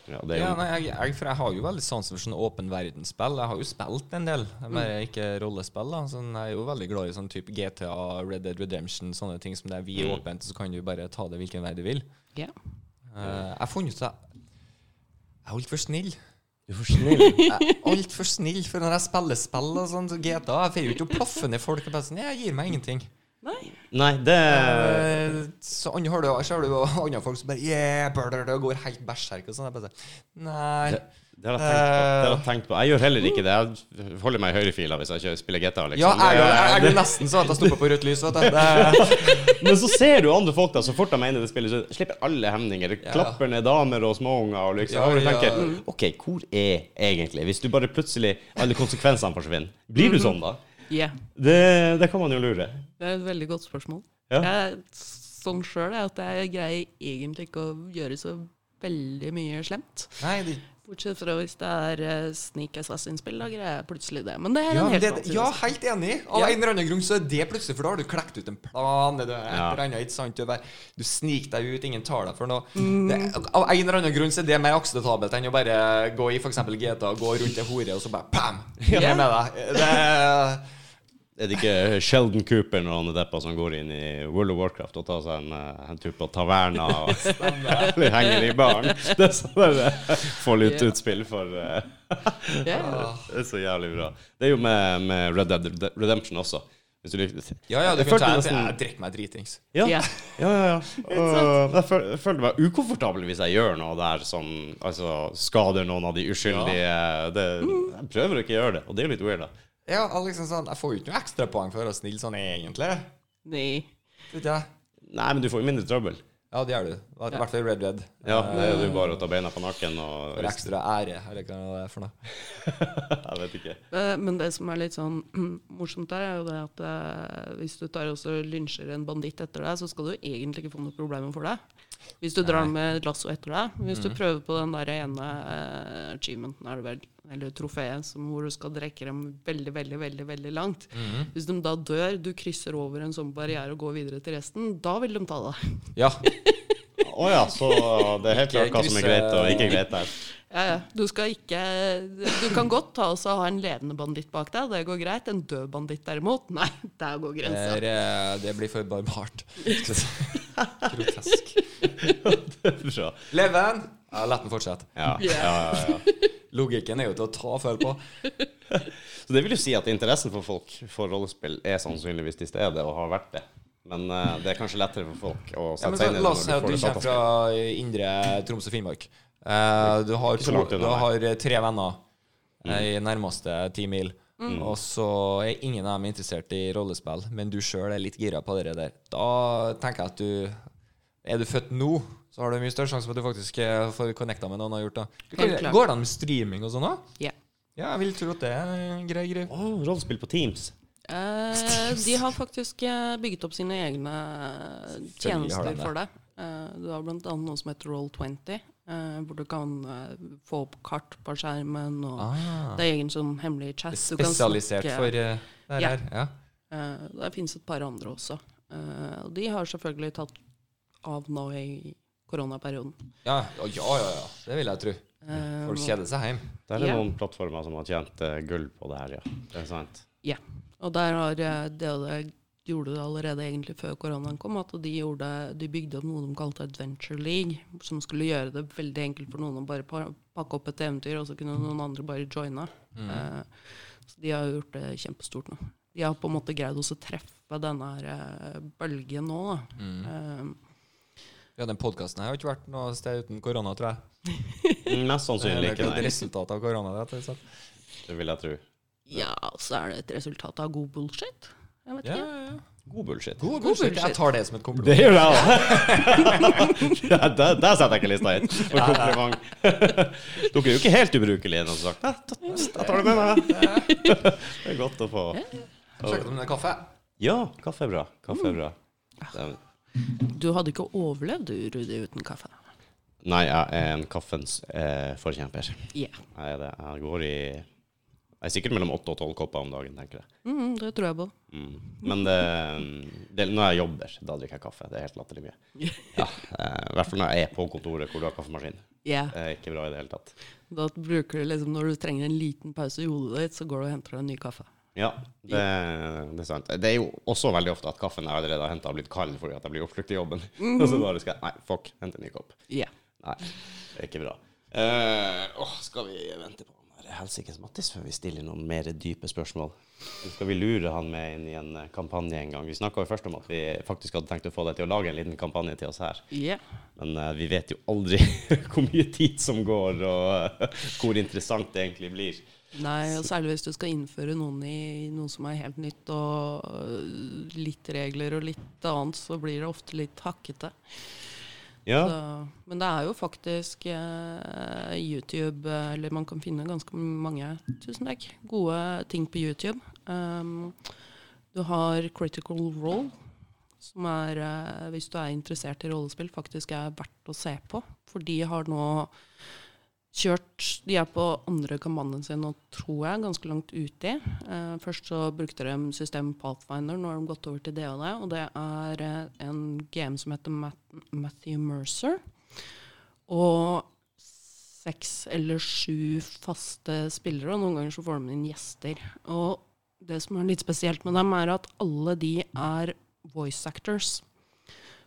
Ja, det er Ja, nei, jeg, jeg, for jeg har jo veldig sansen for sånn åpen verdensspill. Jeg har jo spilt en del, bare ikke rollespill. da Sånn, Jeg er jo veldig glad i sånn type GTA, Red Dead Redemption, sånne ting som det er vi Mm. åpent, så kan du bare ta det hvilken vei du vil. Yeah. Uh, jeg har funnet ut at jeg er altfor snill. Du er for snill. Jeg er altfor snill for når jeg spiller spill og sånn, så GTA Jeg får jo ikke å plaffe ned folk og sånn Jeg gir meg ingenting. Nei. Nei, det Eh, så andre har du, så har du andre folk som bare Yeah, brr, og går helt berserk og sånn. Jeg bare sånn Nei. Det- det har jeg tenkt på. Det har jeg tenkt på. Jeg gjør heller ikke det. Jeg holder meg i høyrefila hvis jeg ikke spiller GTA. Liksom. Ja, jeg, gjør er nesten sånn at jeg stopper på rødt lys. Det, Men så ser du andre folk da, så fort de mener det spillet, så slipper alle hemninger. Ja. klapper ned damer og småunger og liksom. Ja, og du ja. tenker OK, hvor er egentlig Hvis du bare plutselig alle konsekvensene forsvinner, blir du sånn da? Yeah. Det, det kan man jo lure. Det er et veldig godt spørsmål. Ja. Jeg, sånn sjøl er at jeg greier egentlig ikke å gjøre så veldig mye slemt. nei, det, Bortsett fra hvis det er uh, Sneak Assassin-spill, da greier jeg plutselig det. Men det er ja, en helt det, ja, helt enig. Av Ja. en eller annen grunn så er det plutselig For da har du klekt ut en plan. Det er et Ja. eller annet, ikke sant? Du, bare, du sniker deg ut, ingen tar deg for noe. Mm. Det, av en eller annen grunn så er det mer akseptabelt enn å bare gå i f.eks. GTA, gå rundt ei hore, og så bare pam! Jeg er med deg. Det, Er det ikke Sheldon Cooper når han er deppa som går inn i World of Warcraft og tar seg en, eh, en tur på taverna og eller henger i baren? Det er sånn der, får Få litt yeah. utspill for uh, yeah. Det er så jævlig bra. Det er jo med, med Red Dead Redemption også. Hvis du liker ja, ja, du Jeg kan ta nesten- Jeg drikker meg dritings. Ja, Ja. ja, ja. ja. Og jeg føler meg ukomfortabel hvis jeg gjør noe der som altså, skader noen av de uskyldige. Det, jeg prøver ikke å ikke gjøre det, og det er jo litt weird, da. Ja, liksom sånn, Jeg får jo ikke noe ekstrapoeng for å være snill sånn egentlig. Nei. Vet jeg. Nei, men du får jo mindre trøbbel. Ja, det gjør du. I hvert fall Red Red. Ja, det er jo bare å ta beina på nakken og For ekstra ære, eller hva det er for noe. Jeg vet ikke. Eh, Men det som er litt sånn morsomt der, er jo det at eh, hvis du tar og så lynsjer en banditt etter deg, så skal du egentlig ikke få noe problemer for det. Hvis du drar med et lasso etter deg. Hvis du prøver på den der ene eh, achievementen, er det vel, eller trofeet, hvor du skal drekke dem veldig, veldig, veldig veldig langt. Hvis de da dør, du krysser over en sånn barriere og går videre til resten, da vil de ta deg. Ja. Å ja, så det er helt klart hva som er greit og ikke greit der. Ja, ja. Du skal ikke Du kan godt ta og ha en levende banditt bak deg, det går greit. En død banditt derimot, nei, der går grensa. Det, det blir for barbart. Grotesk. Bra. Leven! Ja, La den fortsette. Ja, ja, ja, ja. Logikken er jo til å ta føl på. Så det vil jo si at interessen for folk for rollespill er sannsynligvis til stede, og har vært det. Men uh, det er kanskje lettere for folk å Ja, sette men seg inn i det la oss si at du kommer fra indre Troms og Finnmark. Uh, du har, to, du har eh, tre venner Mm. i nærmeste ti mil. Og så er ingen av dem interessert i rollespill, men du sjøl er litt gira på det der. Da tenker jeg at du Er du født nå, så har du mye større sjanse for at du faktisk får connecta med noen har gjort det. Går det an med streaming og sånn òg? Ja. Ja, jeg vil tro at det er en grei greie. Oh, rollespill på Teams. Eh, de har faktisk eh, bygget opp sine egne de tjenester det. for det. Eh, du har blant annet noe som heter Roll20, eh, hvor du kan eh, få opp kart på skjermen. Og Ah, Det er egen sånn hemmelig chat. Spesialisert for det her. Ja. ja. det finnes et par andre også. Eh, og de har selvfølgelig tatt av nå i koronaperioden. Ja, ja, ja, ja. Det vil jeg tro. Eh, Folk kjeder seg hjemme. Det er yeah. noen plattformer som har tjent eh, gull på det her, ja. Det er sant. Og der har eh, det, det gjorde det allerede egentlig før koronaen kom, at de, gjorde, de bygde opp noe de kalte Adventure League, som skulle gjøre det veldig enkelt for noen å bare pakke opp et eventyr, og så kunne noen andre bare joine. Mm. Eh, så de har gjort det kjempestort nå. De har på en måte greid å treffe denne her, eh, bølgen nå. Da. Mm. Eh, Ja, den podkasten har jo ikke vært noe sted uten korona, tror jeg. Mest sannsynlig Det ikke, er et nei. resultat av korona. Det? Det vil jeg tro. Ja, så er det et resultat av god bullshit. Jeg vet Ja, ikke. ja, ja. God bullshit. God God bullshit. bullshit. Jeg tar det som et kompliment. Det gjør jeg òg! ja, der, der setter jeg ikke lista høyt for kompliment. Dere er jo ikke helt ubrukelige, noen som sagt. «Ja, Jeg tar det med meg. Det er godt å få. Sjekk om det er kaffe. Ja, kaffe er bra. Kaffe er bra. Er- Du hadde ikke overlevd, du, Rudi, uten kaffe. Nei, jeg er en kaffens eh, forkjemper. Yeah. Jeg er det. Jeg går i Jeg er sikkert mellom åtte og tolv kopper om dagen, tenker jeg. Mm, det tror jeg på. Mm. Men det, det, når jeg jobber, da drikker jeg kaffe. Det er helt latterlig mye. Ja, eh, I hvert fall når jeg er på kontoret hvor du har kaffemaskin. Yeah. Det er ikke bra i det hele tatt. Da bruker du liksom, Når du trenger en liten pause i hodet ditt, så går du og henter deg en ny kaffe. Ja, det, det er sant. Det er jo også veldig ofte at kaffen jeg allerede har henta, har blitt kald fordi at jeg blir oppslukt i jobben. Og så bare skal jeg Nei, fuck, hente en ny kopp. Yeah. Nei, det er ikke bra. Uh, åh, skal vi vente på helsikes Mattis før vi stiller noen mer dype spørsmål? Eller skal vi lure han med inn i en eh, kampanje en gang? Vi snakka jo først om at vi faktisk hadde tenkt å få deg til å lage en liten kampanje til oss her. Yeah. Men uh, vi vet jo aldri hvor mye tid som går, og uh, hvor interessant det egentlig blir. Nei, og særlig hvis du skal innføre noen i noe som er helt nytt, og litt regler og litt annet, så blir det ofte litt hakkete. Ja, Så, men det er jo faktisk eh, YouTube eh, Eller man kan finne ganske mange tusen takk, gode ting på YouTube. Um, du har Critical Role, som er, eh, hvis du er interessert i rollespill, faktisk er verdt å se på. For de har nå kjørt De er på andre kampanjen sin nå, tror jeg, ganske langt uti. Eh, først så brukte de systemet Pathfinder, nå har de gått over til det og det. Og det er eh, en GM som heter Matt, Matthew Mercer. Og seks eller sju faste spillere, og noen ganger så får de inn gjester. Og det som er litt spesielt med dem, er at alle de er voice actors.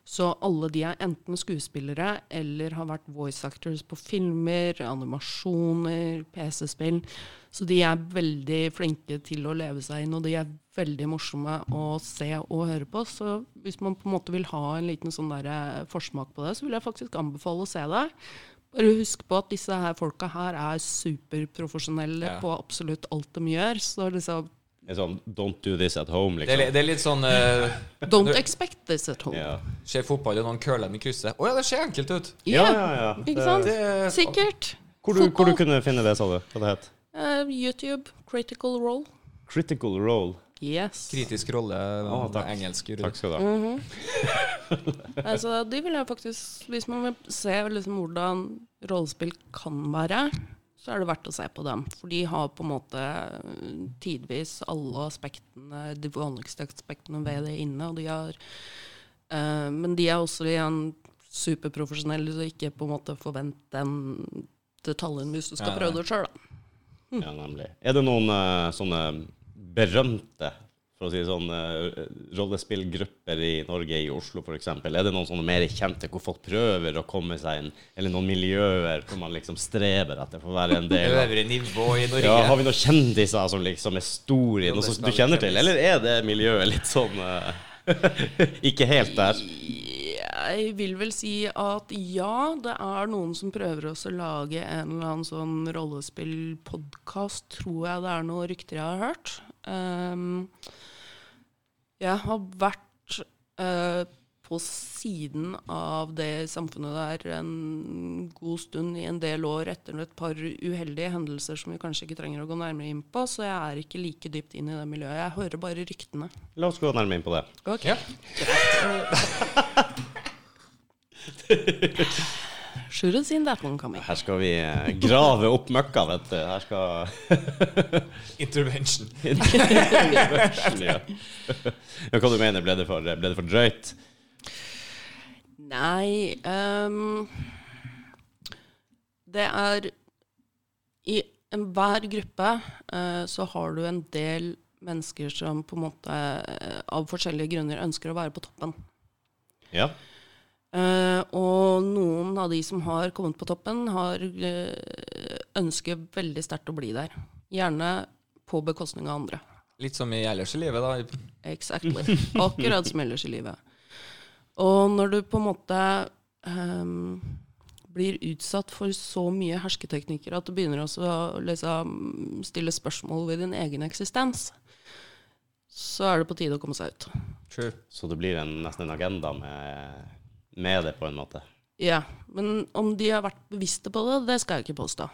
Så alle de er enten skuespillere eller har vært voice actors på filmer, animasjoner, PC-spill. Så de er veldig flinke til å leve seg inn, og de er veldig morsomme å se og høre på. Så hvis man på en måte vil ha en liten sånn eh, forsmak på det, så vil jeg faktisk anbefale å se det. Bare husk på at disse her folka her er superprofesjonelle Ja. på absolutt alt de gjør. Så liksom det sånn Don't do this at home, Det er, liksom. det er litt sånn uh, Don't expect this at home. Ja, Skjer fotball, og noen curler dem i krysset. Å ja, det ser enkelt ut. ja, Ja, ja. ja. ikke sant? Det, Sikkert. Hvor du, hvor du kunne finne det, sa du? Hva det het? Uh, YouTube, Critical Role. Critical Role. Yes. Kritisk rolle, Oh, takk. engelsk. Takk skal du ha. Mhm. altså, de vil jeg faktisk Hvis man vil se liksom hvordan rollespill kan være, så er det verdt å se på dem. For de har på en måte eh, tidvis alle aspektene, de vanligste aspektene ved det inne. Og de har eh, Men de er også igjen superprofesjonelle, så ikke på en måte forvent den detaljen hvis du skal prøve det sjøl, da. Ja, nemlig. Er det noen eh, sånne berømte for å si sånn, eh, rollespillgrupper i Norge, i Oslo f.eks.? Er det noen sånne mer kjente hvor folk prøver å komme seg inn, eller noen miljøer hvor man liksom streber etter for å være en del av Øvre nivå i Norge. ja, Har vi noen kjendiser som liksom er store i noe som du kjenner til, eller er det miljøet litt sånn eh, Ikke helt der? Jeg vil vel si at ja, det er noen som prøver også å lage en eller annen sånn rollespillpodkast, tror jeg det er noen rykter jeg har hørt. Ehm, jeg har vært eh, på siden av det samfunnet der en god stund i en del år etter et par uheldige hendelser som vi kanskje ikke trenger å gå nærmere inn på, så jeg er ikke like dypt inn i det miljøet. Jeg hører bare ryktene. La oss gå nærmere inn på det. Ok, Ja. Have seen that one coming. Her skal vi eh, grave opp møkka, vet du. Her skal Intervention. ja. ja, Hva du mener ble det for, ble det for drøyt? Nei um, Det er I enhver gruppe uh, så har du en del mennesker som på en måte eh, av forskjellige grunner ønsker å være på toppen. Ja. Eh, og noen av de som har kommet på toppen, har uh, ønsker veldig sterkt å bli der. Gjerne på bekostning av andre. Litt som i ellers i livet, da. Exactly. Akkurat som ellers i livet. Og når du på en måte um, blir utsatt for så mye hersketeknikker at du begynner også å liksom, stille spørsmål ved din egen eksistens, så er det på tide å komme seg ut. True. Så det blir en, nesten en agenda med, med det, på en måte. Ja, men om de har vært bevisste på det, det skal jeg ikke påstå.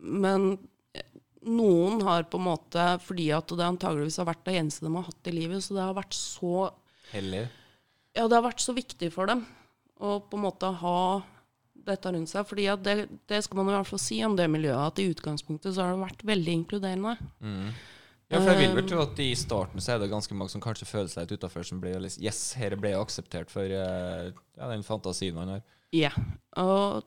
Men eh, noen har på en måte, fordi at det antageligvis har vært det eneste de har hatt i livet, så det har vært så Hellig. Ja, det har vært så viktig for dem å på en måte ha dette rundt seg. fordi at det, det skal man i hvert fall si om det miljøet, at i utgangspunktet så har det vært veldig inkluderende. Ja, for jeg vil vel tro at i starten så er det ganske mange som kanskje føler seg litt utafor, som blir liksom Yes, her ble jeg akseptert for eh, ja, den fantasien man har. Ja. Og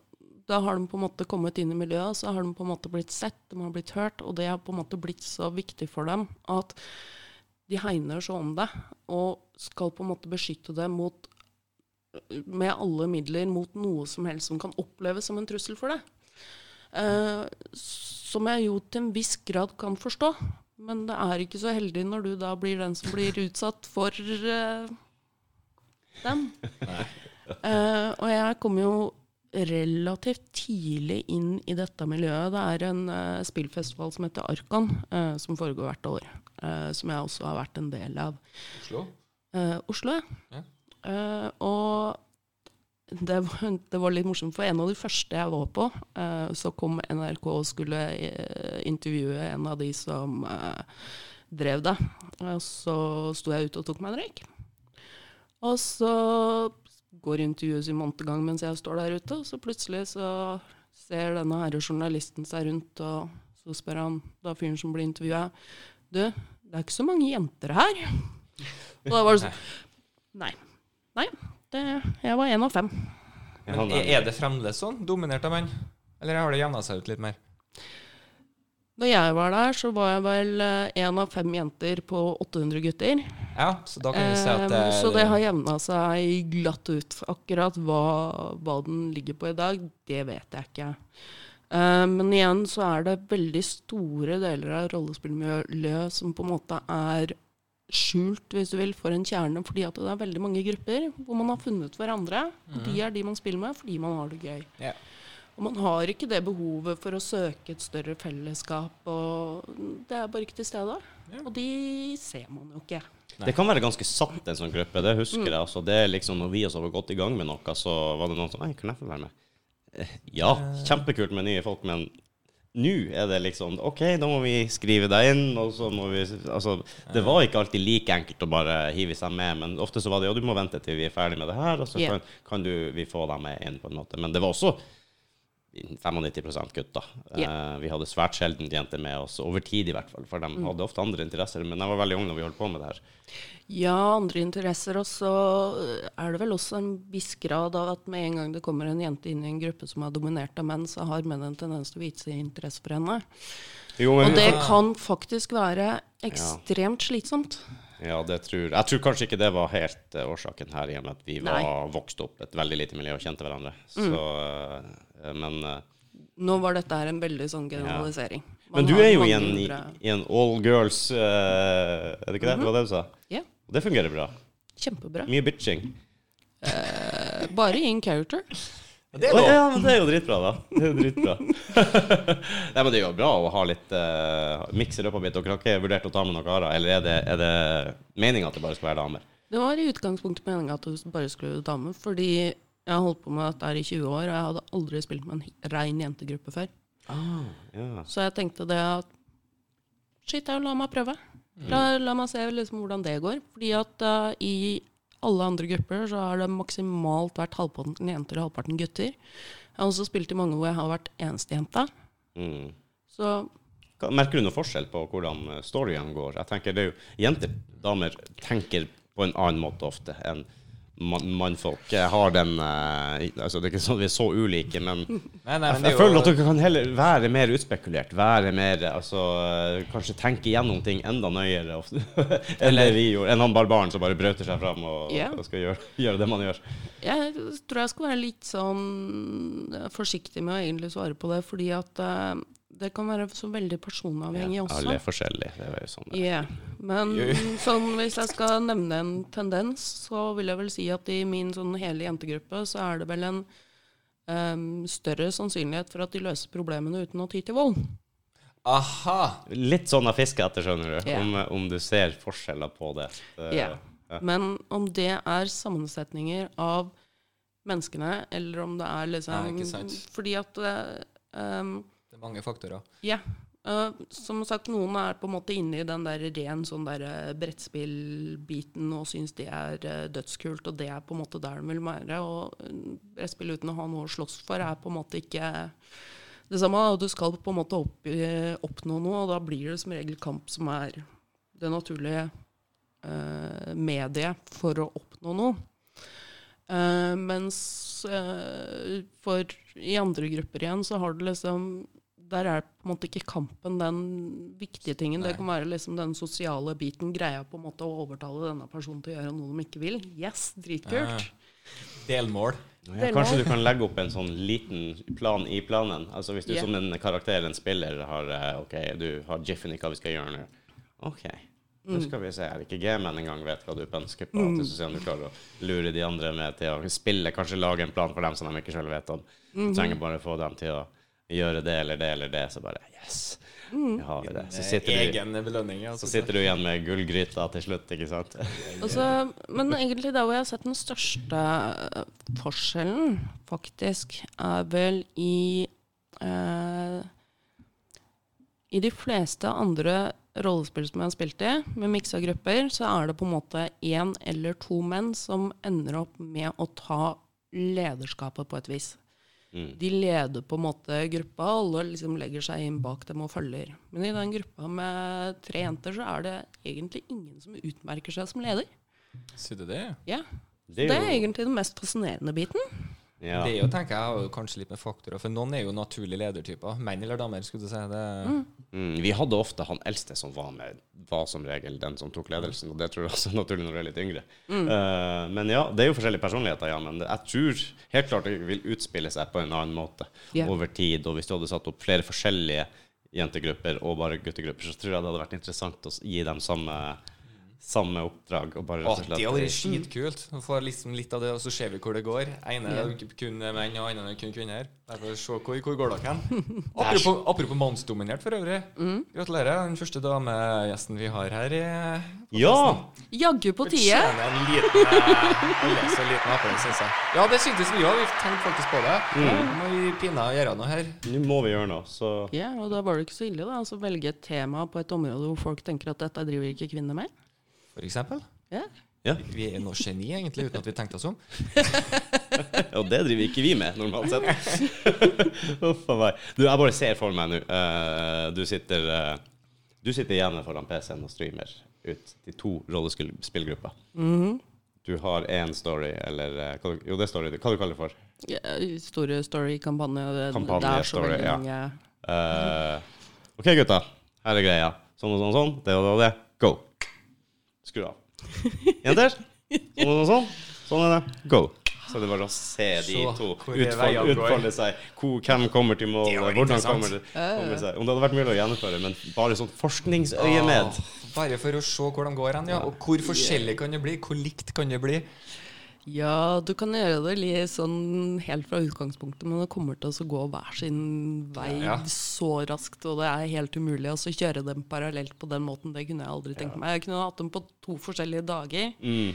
da har de på en måte kommet inn i miljøet, så har de på en måte blitt sett, de har blitt hørt, og det har på en måte blitt så viktig for dem at de hegner så om det, og skal på en måte beskytte det mot med alle midler mot noe som helst som kan oppleves som en trussel for deg. Eh, som jeg jo til en viss grad kan forstå. Men det er ikke så heldig når du da blir den som blir utsatt for uh, dem. Uh, og jeg kom jo relativt tidlig inn i dette miljøet. Det er en uh, spillfestival som heter Arkan, som foregår hvert år. som jeg også har vært en del av. Oslo? Oslo, Ja. Eh, og det var, det var litt morsomt, for en av de første jeg var på, eh, så kom NRK og skulle eh, intervjue en av de som eh, drev det. Og så sto jeg ute og tok meg en røyk. Og så går intervjuet sin månedgang mens jeg står der ute, og så plutselig så ser denne herre journalisten seg rundt, og så spør han da fyren som blir intervjua, du, det er ikke så mange jenter her. Og da var det sånn Nei. Nei. Det, jeg var én av fem. Men er det fremdeles sånn? Dominert av menn? Eller har det jevna seg ut litt mer? Da jeg var der, så var jeg vel én av fem jenter på 800 gutter. Ja, så da kan vi si at det Em, så det har jevna seg glatt ut. Akkurat hva, hva den ligger på i dag, det vet jeg ikke. Eh, men igjen så er det veldig store deler av rollespillmiljøet som på en måte er skjult, hvis du vil, for en kjerne, fordi at det er veldig mange grupper hvor man har funnet hverandre. Og de er de man spiller med fordi man har det gøy. Yeah. Og man har ikke det behovet for å søke et større fellesskap, og det er bare ikke til stede. Og de ser man jo ikke. Det kan være ganske satt, en sånn gruppe. Det husker jeg. Altså, det er liksom Når vi også var godt i gang med noe, så var det noen som Nei, kan jeg få være med? Eh, Ja, kjempekult med nye folk, men nå er det liksom OK, da må vi skrive deg inn, og så må vi Altså, det var ikke alltid like enkelt å bare hive seg med, men ofte så var det jo du må vente til vi er ferdig med det her, og så yeah. kan, kan du, vi få deg med inn, på en måte. Men det var også 95 gutter. Ja. Eh, vi hadde svært sjelden jenter med oss, over tid i hvert fall, for de Mm. hadde ofte andre interesser. Men jeg var veldig ung når vi holdt på med det her. Ja, andre interesser. Og så er det vel også en viss grad av at med en gang det kommer en jente inn i en gruppe som er dominert av menn, så har menn en tendens til å vise interesse for henne. Jo, men Og det kan faktisk være ekstremt slitsomt. Ja, det tror jeg. tror kanskje ikke det var helt eh, årsaken her, i og med at vi var Nei. Mm. vokst opp et veldig lite miljø og kjente hverandre. Så, eh, men eh, Nå var dette her en veldig sånn generalisering. Men du er jo i en, i, en all girls uh, Er det ikke det? Det var det du sa? Ja, det fungerer bra. kjempebra. Mye bitching. Uh, Bare in character. Det er ja, men det er jo dritbra, da. Det er jo dritbra. Nei, men det er jo bra å ha litt uh, miks i løpet av litt. Dere har ikke vurdert å ta med noen karer? Eller er det, er det meninga at det bare skal være damer? Det var i utgangspunktet meninga at du bare skulle være damer. fordi jeg har holdt på med dette her i 20 år, og jeg hadde aldri spilt med en rein jentegruppe før. Ja. Så jeg tenkte det at Shit, la meg prøve. La, la meg se liksom hvordan det går. Fordi at uh, i alle andre grupper så har det maksimalt vært halvparten jenter og halvparten gutter. Jeg har også spilt i mange hvor jeg har vært eneste jenta. Mm. Så Merker du noe forskjell på hvordan storyen storyene går? Jeg tenker det er jo Jenter, damer, tenker på en annen måte ofte enn man, mannfolk. Har den eh, altså Det er ikke sånn vi er så ulike, men Nei, nei, men jeg, jeg føler at dere kan heller være mer utspekulert. Være mer Altså eh, kanskje tenke gjennom ting enda nøyere ofte, enn det vi gjorde. Enn han barbaren som bare brøter seg fram og, yeah. og skal gjøre, gjøre det man gjør. jeg tror jeg skal være litt sånn eh, forsiktig med å egentlig svare på det, fordi at eh, det kan være så veldig personavhengig også. Alle er forskjellige. Det er jo sånn. er. Men sånn, hvis jeg skal nevne en tendens, så vil jeg vel si at i min sånn hele jentegruppe så er det vel en um, større sannsynlighet for at de løser problemene uten å ty til vold. Aha! Litt sånn av fisker etter, skjønner du. Yeah. Om, om du ser forskjeller på det. det Ja. Men om det er sammensetninger av menneskene, eller om det er liksom. Fordi at em, Det er mange faktorer. Ja. Uh, som sagt, noen er på en måte inne i den der ren sånn der eh, brettspillbiten og syns det er uh, dødskult, og det er på en måte der de vil være. Og uh, brettspill uten å ha noe å slåss for er på en måte ikke det samme. Du skal på en måte opp, oppnå noe, og da blir det som regel kamp som er det naturlige mediet for å oppnå noe. Mens for i andre grupper igjen så har du liksom Der er på en måte ikke kampen den viktige tingen. Det kan være liksom den sosiale biten. Greia på en måte å overtale denne personen til å gjøre noe de ikke vil. Yes, dritkult. Delmål. Ja, er kanskje du kan legge opp en sånn liten plan i planen. Altså Hvis du yeah. som en karakter, en spiller, har eh, OK, du har jiffen i hva vi skal gjøre nå. OK, nå Mm. skal vi se her. Ikke gamen engang vet hva du ønsker på. Til Så du klarer å lure de andre med til å spille, kanskje lage en plan for dem som de ikke selv vet om. Mm. Du trenger bare få dem til å gjøre det eller det eller det, så bare Yes! Mm. Vi har det. Så sitter, du, så sitter du igjen med gullgryta til slutt, ikke sant? Altså, men egentlig der hvor jeg har sett den største forskjellen, faktisk, er vel i eh, I de fleste andre rollespill som jeg har spilt i, med miksa grupper, så er det på en måte én eller to menn som ender opp med å ta lederskapet på et vis. Mm. De leder på en måte gruppa, alle liksom legger seg inn bak dem og følger. Men i den gruppa med tre jenter, så er det egentlig ingen som utmerker seg som leder. Sier du det? Ja, Det Det er er egentlig den mest fascinerende biten. ja. Det er jo, tenker jeg, kanskje litt med faktorer. For noen er jo naturlige ledertyper. Menn eller damer, skulle du si. Det, Mm, vi hadde ofte han eldste som var med, var som regel den som tok ledelsen, og det tror jeg også er naturlig når du er litt yngre. Eh, men ja, det er jo forskjellige personligheter, ja, men jeg tror helt klart det vil utspille seg på en annen måte yeah. over tid. Og hvis du hadde satt opp flere forskjellige jentegrupper og bare guttegrupper, så tror jeg det hadde vært interessant å gi dem samme, samme oppdrag. Og bare rett og slett det hadde vært skitkult. Å få liksom litt av det, og så ser vi hvor det går. ene er kun menn, og andre er kun kvinner. Derfor se hvor, hvor går dere hen. Apropos, apropos mannsdominert, for øvrig. Gratulerer. Den første damegjesten vi har her. i Ja! Jaggu på tide! En liten eh, en liten applaus, synes jeg. Ja, det syntes vi òg. Vi tenkte faktisk på det. Nå må vi pinne og gjøre noe her. Nå må vi gjøre noe, så Ja, og da var det ikke så ille, da. Altså velge et tema på et område hvor folk tenker at dette driver ikke kvinner med. For eksempel. Ja. Ja. Vi er noe geni, egentlig, uten at vi tenkte oss om. Og det driver ikke vi med, normalt sett. Uff a meg. Du, jeg bare ser for meg nå Uh, Du sitter uh, Du sitter hjemme foran PC-en og streamer ut til to rollespillgrupper. Mhm. Du har én story, eller uh, Jo, det er story. Hva du kaller det for? Ja, Store story, kampanje. Kampanje, det er så story, veldig ja. mange Eh, OK, gutta. Her er greia. Sånn og sånn og sånn. Det og det og det. Go. Skru av. Jenter. Sånn og sånn. sånn. Sånn er det. Go. Så det er bare å se de Så, to utfolde, utfolde seg. Hvor, hvem kommer til mål? Det Hvordan kommer det kommer seg. Om det hadde vært mulig å gjennomføre, men bare sånn forskningsøyemed. Åh, bare for å se hvor de går hen, ja. Og hvor forskjellig kan det bli? Hvor likt kan det bli? Ja, du kan gjøre det litt sånn helt fra utgangspunktet, men det kommer til å gå hver sin vei Ja. så raskt, og det er helt umulig å så kjøre dem parallelt på den måten. Det kunne jeg aldri tenkt meg. Jeg kunne hatt dem på to forskjellige dager, Mm.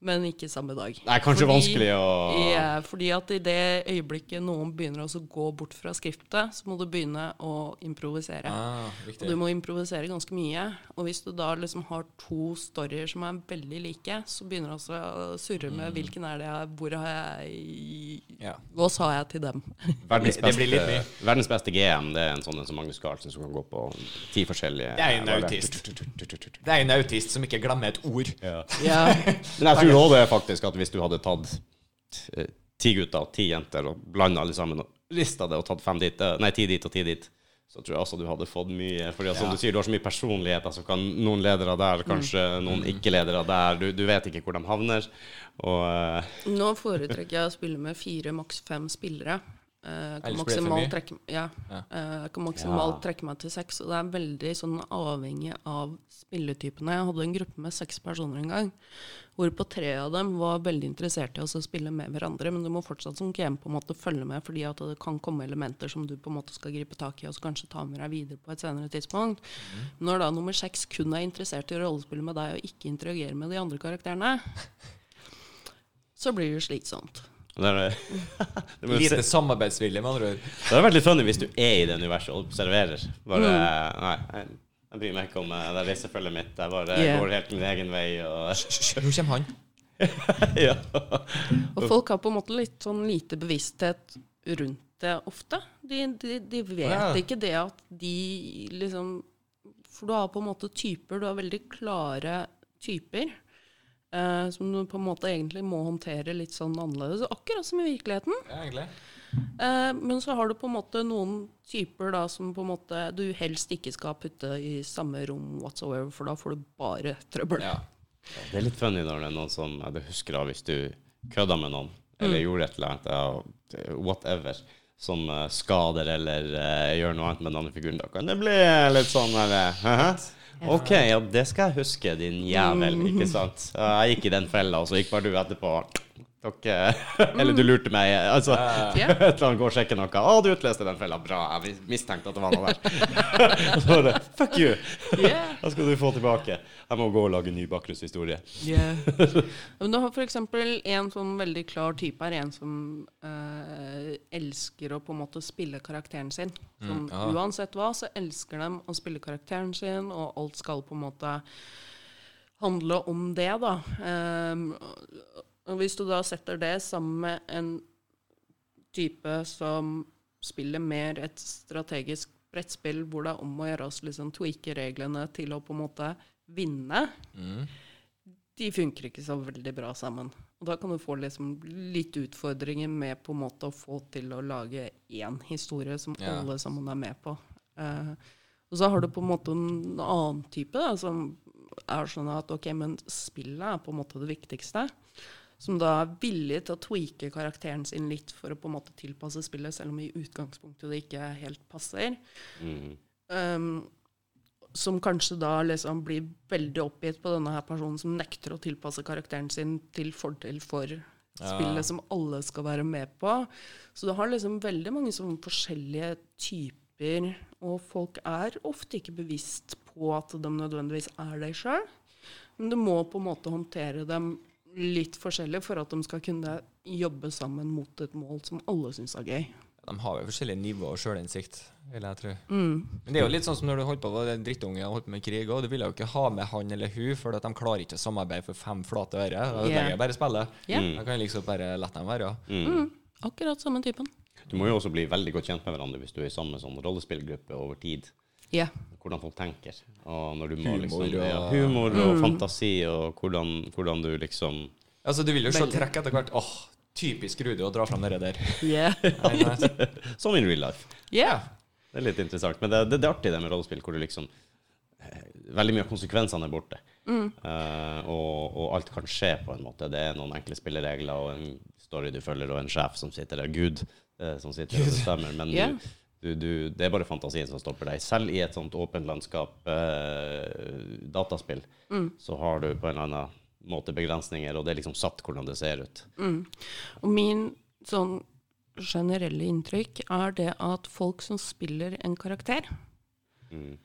Men ikke samme dag. Det er kanskje vanskelig å Ja, fordi at i det øyeblikket noen begynner å gå bort fra skriftet, så må du begynne å improvisere. Ah, Og du må improvisere ganske mye. Og hvis du da liksom har to storyer som er veldig like, så begynner du også å surre med hvilken er det jeg Hvor har jeg Ja. Hva sa jeg til dem? Verdens Det beste, blir litt mye. verdens beste GM det er en sånn en som Magnus Carlsen som kan gå på ti forskjellige Det er en autist. Det er en autist som ikke glemmer et ord. Ja. Ja, tror òg det faktisk at hvis du hadde tatt eh, ti gutter og ti jenter og blanda alle sammen og rista det og tatt fem dit, eh, nei, ti dit og ti dit, så tror jeg også du hadde fått mye. Fordi ja. som du sier, du har så mye personlighet. Altså kan noen ledere der, kanskje noen ikke-ledere der. Du, du vet ikke hvor de havner. Og uh. Nå foretrekker jeg å spille med fire, maks fem spillere. Eh, Jeg kan Ellers blir det for maksimalt trekke, ja, Ja. eh, jeg kan maksimalt Ja. trekke meg til seks. Og det er veldig sånn avhengig av spilletypene. Jeg hadde en gruppe med seks personer en gang, hvorpå tre av dem var veldig interessert i å spille med hverandre. Men du må fortsatt som GM på en måte følge med, fordi at det kan komme elementer som du på en måte skal gripe tak i og så kanskje ta med deg videre på et senere tidspunkt. Når da nummer seks kun er interessert i å rollespille med deg og ikke interagere med de andre karakterene, så blir det slitsomt. Det, er, det, Lite samarbeidsvilje, med andre ord. det hadde vært litt funny hvis du er i det universet og observerer. Bare Mm. Nei, jeg, jeg bryr meg ikke om eh, det reisefølget mitt. Jeg bare Yeah. går helt min egen vei og Nå kommer han. ja. Og folk har på en måte litt sånn lite bevissthet rundt det ofte. De, de, de vet Ja. ikke det at de liksom For du har på en måte typer, du har veldig klare typer. Eh, som du på en måte egentlig må håndtere litt sånn annerledes. Akkurat som i virkeligheten. Ja, egentlig. Eh, men så har du på en måte noen typer da som på en måte du helst ikke skal putte i samme rom whatsoever, for da får du bare trøbbel. Ja. Det er litt funny når det er noen som Jeg husker da hvis du kødda med noen, eller gjorde et eller annet, ja, whatever, som eh, skader eller gjør noe annet med den andre figuren. Da kan det bli litt sånn eller, «Hæ? OK, ja, det skal jeg huske, din jævel. Ikke sant? Jeg gikk i den fella, og så gikk bare du etterpå. Dere Eller du lurte meg. Altså, et eller annet går og sjekker noe. Å, du utleste den fella. Bra. Jeg mistenkte at det var noe der. og så var det Fuck you! Yeah. Da skal du få tilbake. Jeg må gå og lage en ny bakgrunnshistorie. Men du har f.eks. en sånn veldig klar type her. en som eh, elsker å på en måte spille karakteren sin. Som, Mm. Uansett hva, så elsker de å spille karakteren sin, og alt skal på en måte handle om det, da. Ehm, og hvis du da setter det sammen med en type som spiller mer et strategisk brettspill hvor det er om å gjøre å liksom tweake reglene til å på en måte vinne, Mm. de funker ikke så veldig bra sammen. Og da kan du få liksom litt utfordringer med på en måte å få til å lage én historie som Ja. alle sammen er med på. Eh, og så har du på en måte en annen type da, som er sånn at ok, men spillet er på en måte det viktigste. Som da er villig til å tweake karakteren sin litt for å på en måte tilpasse spillet, selv om i utgangspunktet det ikke helt passer. Mm. Um, som kanskje da liksom blir veldig oppgitt på denne her personen som nekter å tilpasse karakteren sin til fordel for spillet som alle skal være med på. Så du har liksom veldig mange sånne forskjellige typer, og folk er ofte ikke bevisst på at de nødvendigvis er deg sjøl. Men du må på en måte håndtere dem litt forskjellig for at de skal kunne jobbe sammen mot et mål som alle syns er gøy. De har jo forskjellige nivåer og sjølinnsikt, vil jeg tro. Mm. Men det er jo litt sånn som når du holdt på med en drittunge og holdt på med krig òg. Du ville jo ikke ha med han eller hun, for at de klarer ikke å samarbeide for fem flate øre. Da ødelegger Yeah. bare spillet. Yeah. Da kan jeg liksom bare la dem være. Mm. Akkurat samme typen. Du må jo også bli veldig godt kjent med hverandre hvis du er i samme sånn rollespillgruppe over tid. Ja. Hvordan folk tenker. Og når du må Humor liksom, ja, humor og fantasi, og hvordan, hvordan du liksom Altså, du vil jo se trekk etter hvert. Åh, typisk Rudi å dra fram det der. Yeah. Som in real life. yeah. Det er litt interessant. Men det, det, det er artig det med rollespill, hvor du liksom eh, Veldig mye av konsekvensene er borte. Eh, og, og alt kan skje, på en måte. Det er noen enkle spilleregler og en story du følger, og en sjef som sitter der. Gud uh, som sitter og bestemmer. Men yeah. du, du, du, det er bare fantasien som stopper deg. Selv i et sånt åpent landskap, eh, dataspill, så har du på en eller annen måte begrensninger, og det er liksom satt hvordan det ser ut. Og min sånn generelle inntrykk er det at folk som spiller en karakter, Mm.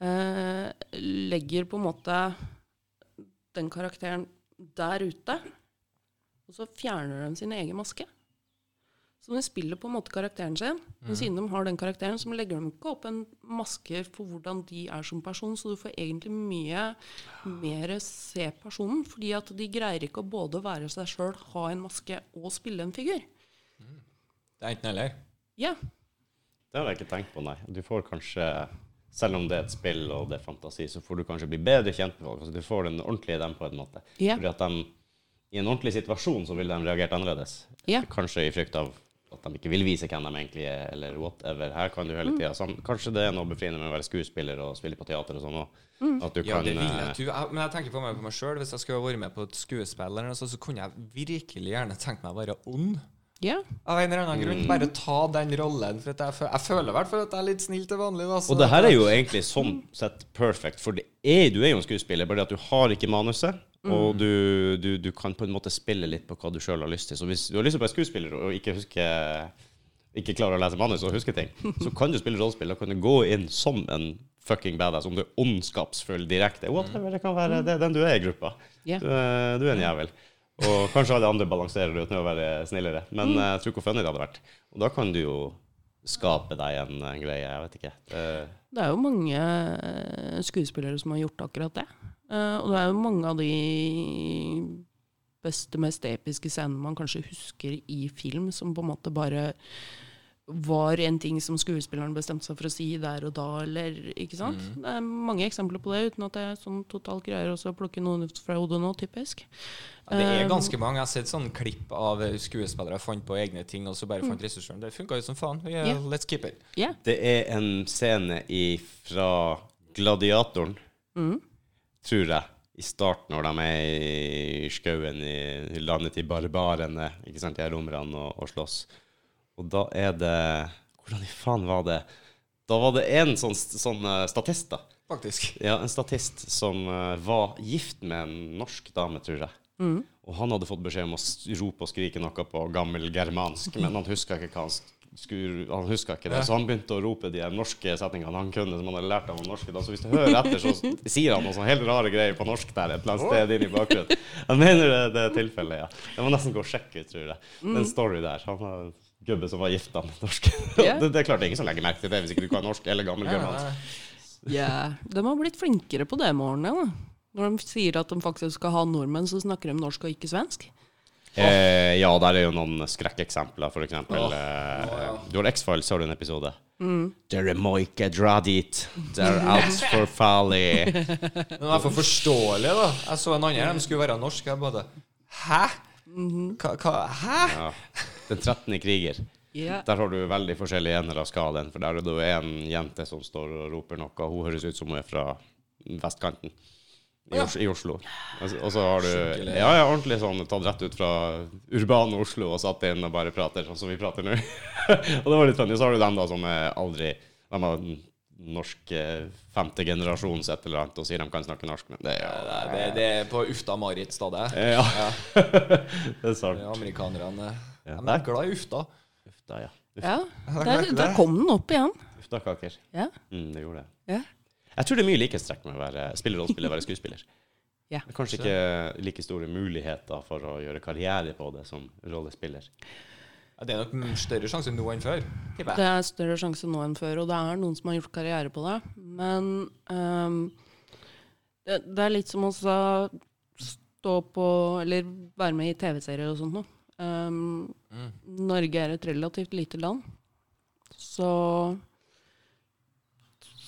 eh, legger på en måte den karakteren der ute, og så fjerner de sin egen maske. Så de spiller på en måte karakteren sin, men siden de har den karakteren, så legger de ikke opp en maske for hvordan de er som person, så du får egentlig mye mer se personen, fordi at de greier ikke å både være seg sjøl, ha en maske og spille en figur. Det er enten eller. Ja. Det har jeg ikke tenkt på, nei. Du får kanskje, selv om det er et spill og det er fantasi, så får du kanskje bli bedre kjent med folk. Altså, du får den ordentlige dem på en måte. Ja. Fordi at de, i en ordentlig situasjon så ville de reagert annerledes. Ja. Kanskje i frykt av at de ikke vil vise hvem de egentlig er, eller whatever. Her kan du hele tida sånn, Kanskje det er noe befriende med å være skuespiller og spille på teater og sånn òg. At du Ja, kan det vil jeg eh, tro. Men jeg tenker på meg, på meg sjøl. Hvis jeg skulle vært med på et skuespill, eller noe sånt, så kunne jeg virkelig gjerne tenkt meg å være ond. ja. Av en eller annen Mm. grunn. Bare ta den rollen. For at jeg, fø- jeg føler i hvert fall at jeg er litt snill til vanlig. Da, så Og det her er jo egentlig sånn sett perfect, for det er, du er jo en skuespiller, bare at du har ikke manuset. Og du, du, du kan på en måte spille litt på hva du sjøl har lyst til. Så hvis du har lyst til å være skuespiller og ikke huske ikke klarer å lese manus og huske ting, så kan du spille rollespill. Da kan du gå inn som en fucking badass, om du er ondskapsfull direkte. Whatever, det kan være det den du er i gruppa. Yeah. Du, er- du er en jævel. Og kanskje alle andre balanserer ut med å være snillere. Men eh, jeg tror hvor funny det hadde vært. Og da kan du jo skape deg en, en greie. Jeg vet ikke. Det, Det er jo mange eh, skuespillere som har gjort akkurat det. Eh, og det er jo mange av de beste, mest episke scenene man kanskje husker i film, som på en måte bare var en ting som skuespilleren bestemte seg for å si der og da, eller ikke sant? Det er mange eksempler på det, uten at jeg sånn totalt greier å plukke noen ut fra hodet nå, typisk. Ja, det er Um, ganske mange. Jeg har sett sånn klipp av skuespillere skuespillere fant på egne ting, og så bare Mm. fant regissøren. Det funka jo som faen. Yeah, yeah. Let's keep it. Yeah. det er en scene i, fra Gladiatoren, tror jeg, i starten når de er i skauen i landet til barbarene, ikke sant, de romerne og, og slåss. Og da er det Hvordan i faen var det? Da var det en sånn, sånn eh, statist, da. Faktisk. Ja, en statist som eh, var gift med en norsk dame, tror jeg. Og han hadde fått beskjed om å rope og skrike noe på gammel germansk, men han huska ikke hva han sk- skulle Han huska ikke det, så han begynte å rope de norske setningene han kunne, som han hadde lært av den norske. Da. Så hvis du hører etter, så sier han noen sånne helt rare greier på norsk der et eller annet sted inn i bakgrunnen. Jeg mener det, det er tilfellet, ja. Jeg må nesten gå og sjekke tror jeg. Det er en story der. Han har en gubbe som var gifta med norsk. Ja. det, det er klart det er ingen som legger merke til det hvis ikke du kan norsk eller gammel Ja, germansk. Ja, de har blitt flinkere på det med årene. Når de sier at de faktisk skal ha nordmenn, så snakker de norsk og ikke svensk. Eh, ja, der er jo noen skrekkeksempler, for eksempel. oh eh, ja. Du har X-Files, har du en episode? Dere må ikke dra dit. They're altfor folly. Men i hvert fall forståelig, da. Jeg så en annen, de skulle være norsk. Jeg bare Hæ? Hva, hva? Hæ? Ja. Den 13. kriger. Yeah. Der har du veldig forskjellige ender av skalaen. For der er det en jente som står og roper noe. Hun høres ut som hun er fra vestkanten. I, Ja. I Oslo. Og så- har du. Ja, ja, ordentlig sånn tatt rett ut fra urbane Oslo og satt inn og bare prater sånn som vi prater nå. og det var litt funny. Så har du dem da som er aldri De har norsk eh, femte generasjons et eller annet og sier de kan snakke norsk, men det er Ja, jo det, det, det er på Ufta-Marit-stedet. Ja, det er sant. Amerikanerne Ja. De er glad i Ufta. Ufta, ja. Ufta. Ja, der, der kom den opp igjen. Ufta kaker. Ja. Mm, det gjorde det. Ja. Jeg tror det er mye likhetstrekk med å være spille rollespiller og være skuespiller. Ja. Det er kanskje ikke like store muligheter for å gjøre karriere på det som rollespiller. Ja, det er nok større sjanse nå enn før, tipper Det er større sjanse nå enn før, og det er noen som har gjort karriere på det. Men um, det, det er litt som å stå på Eller være med i TV-serier og sånt noe. Um, Mm. Norge er et relativt lite land, så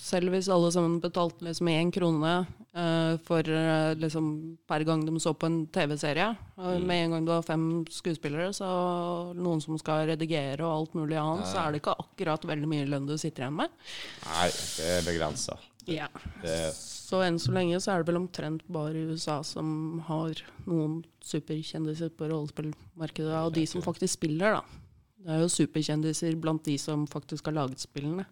selv hvis alle sammen betalte liksom én krone uh, for uh, liksom per gang de så på en TV-serie, og Mm. med en gang du har fem skuespillere, så noen som skal redigere og alt mulig annet, så er det ikke akkurat veldig mye lønn du sitter igjen med. Nei, det er begrensa. Ja. Så enn så lenge så er det vel omtrent bare USA som har noen superkjendiser på rollespillmarkedet, og de som faktisk spiller, da. Det er jo superkjendiser blant de som faktisk har laget spillene.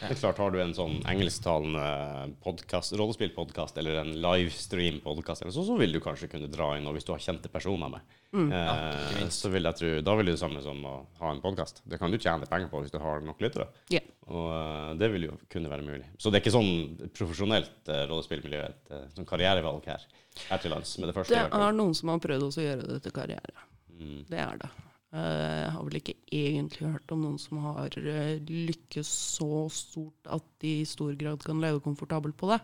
det er klart, har du en sånn engelsktalende podcast, rollespillpodkast eller en livestream-podkast, eller sånn, så vil du kanskje kunne dra inn, og hvis du har kjente personer med, eh, så vil jeg tro Da vil det samme som å ha en podkast. Det kan du tjene penger på hvis du har nok lyttere. Yeah. Og eh, det vil jo kunne være mulig. Så det er ikke sånn profesjonelt uh, rollespillmiljø, et uh, sånn karrierevalg her, her til lands med det første. Det er noen som har prøvd også å gjøre det til karriere. Mm. Det er det. Eh, Jeg har vel ikke egentlig hørt om noen som har eh, lykkes så stort at de i stor grad kan leve komfortabelt på det.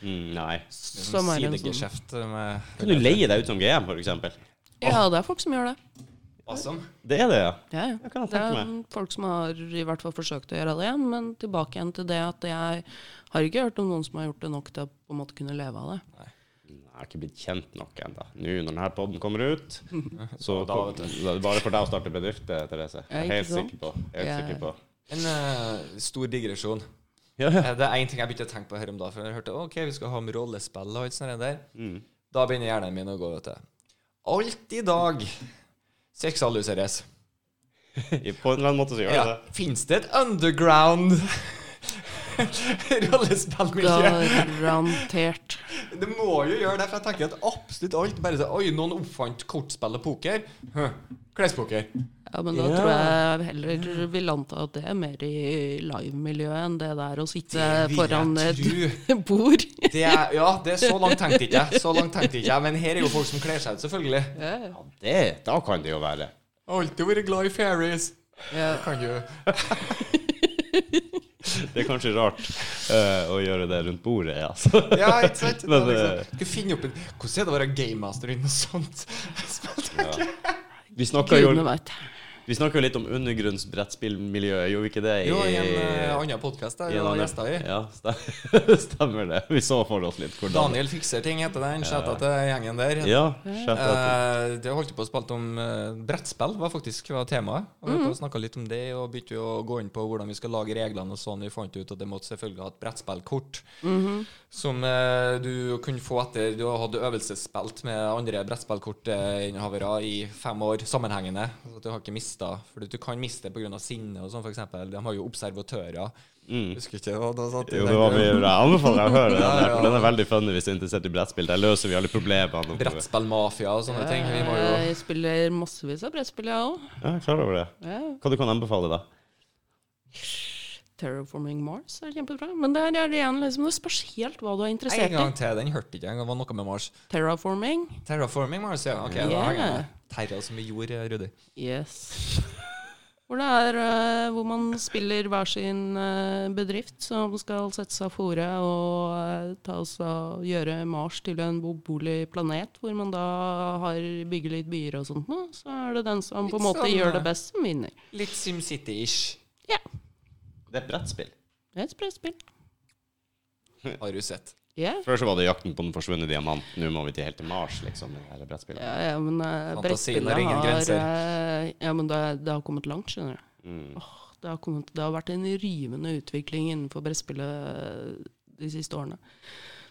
Mm, nei. Som er en sånn med Kan du leie deg ut som GM, for eksempel? Ja, det er folk som gjør det. Awesome. Det er det, ja. Ja, ja. Det er meg. folk som har i hvert fall forsøkt å gjøre det igjen, men tilbake igjen til det at jeg har ikke hørt om noen som har gjort det nok til å på en måte kunne leve av det. Jeg har ikke blitt kjent nok ennå. Nå når denne podden kommer ut, så Da, vet du. da er det bare for deg å starte bedrift, Therese. Jeg er helt sikker på. Helt sikker på. En uh, stor digresjon. Ja, Eh, Det er én ting jeg begynte å tenke på her om dagen. For jeg hørte ok, vi skal ha med rollespill og alt sånt der. Mm. Da begynner hjernen min å gå, vet du. Alt i dag seksualiseres. På en eller annen måte så gjør det Ja. det. Fins det et underground rollespillmiljø? Garantert. Det må jo gjøre det, for jeg tenker at absolutt alt bare så Oi, noen oppfant kortspill og poker. Huh. Klespoker. Ja, men da Ja. tror jeg heller vil anta at det er mer i live-miljøet enn det der å sitte foran et bord. Det er, ja, det er så langt tenkte ikke jeg. Så langt tenkte ikke jeg. Men her er jo folk som kler seg ut, selvfølgelig. Ja, Ja, det, da kan det jo være. Alltid vært glad i fairies. ja. Kan du Det er kanskje rart uh, å gjøre det rundt bordet, altså. Ja, ikke sant? Men, er eh, liksom, skal finne opp en Hvordan er det å være gamemaster i noe sånt? Jeg tenker jeg. Vi snakka jo. Vi snakker jo litt om undergrunnsbrettspillmiljøet, gjorde vi ikke det? Jo, i en uh, annen podkast i en var annen- i. Ja, stem- stemmer det. Vi så for oss litt hvordan Daniel Fikser ting heter den. Sjata til gjengen der. Ja, Eh, det holdt på å spille om uh, brettspill, var faktisk var temaet. Og Vi mm. snakka litt om det, og begynte å gå inn på hvordan vi skal lage reglene og sånn. Vi fant ut at det måtte selvfølgelig ha et brettspillkort Mhm. Som eh, du kunne få etter du hadde øvelsesspilt med andre brettspillkortinnehavere i fem år sammenhengende. Så at du har ikke mista For du kan miste pga. sinne og sånn, f.eks. De har jo observatører. Mm. Husker ikke hva det satt i Jo, den det var mye bra. Jeg anbefaler deg å høre den. Ja, der, for Den er veldig funny hvis du er interessert i brettspill. Der løser vi alle problemene. Brettspillmafia og sånne ting. Vi må jo Jeg spiller massevis av brettspill, jeg òg. Ja, klar over det. Hva du kan anbefale, da? Terraforming Mars er kjempebra. Men der er det igjen liksom, det spørs helt hva du er interessert i. En gang til. Den hørte ikke engang. Det var noe med Mars. Terraforming. Terraforming Mars, ja. Ok, da Yeah. henger jeg. Terra som i jord, eh, Rudi. Yes. Hvor det er uh, hvor man spiller hver sin uh, bedrift som skal sette seg fore og uh, ta oss og gjøre Mars til en bobolig planet, hvor man da har bygger litt byer og sånt noe. Så er det den som på en måte sånn, gjør det best, som vinner. Litt SimCity-ish, Ja. Det er et brettspill. Det er et brettspill. har du sett. Ja. Før så var det jakten på den forsvunne diamant. Nå må vi til helt til Mars, liksom. med det her brettspillet. Ja, ja, men uh, brettspillet har ingen grenser. Uh, Ja, men det, det har kommet langt, skjønner du. Mm. Det har, kommet, det har vært en rivende utvikling innenfor brettspillet de siste årene.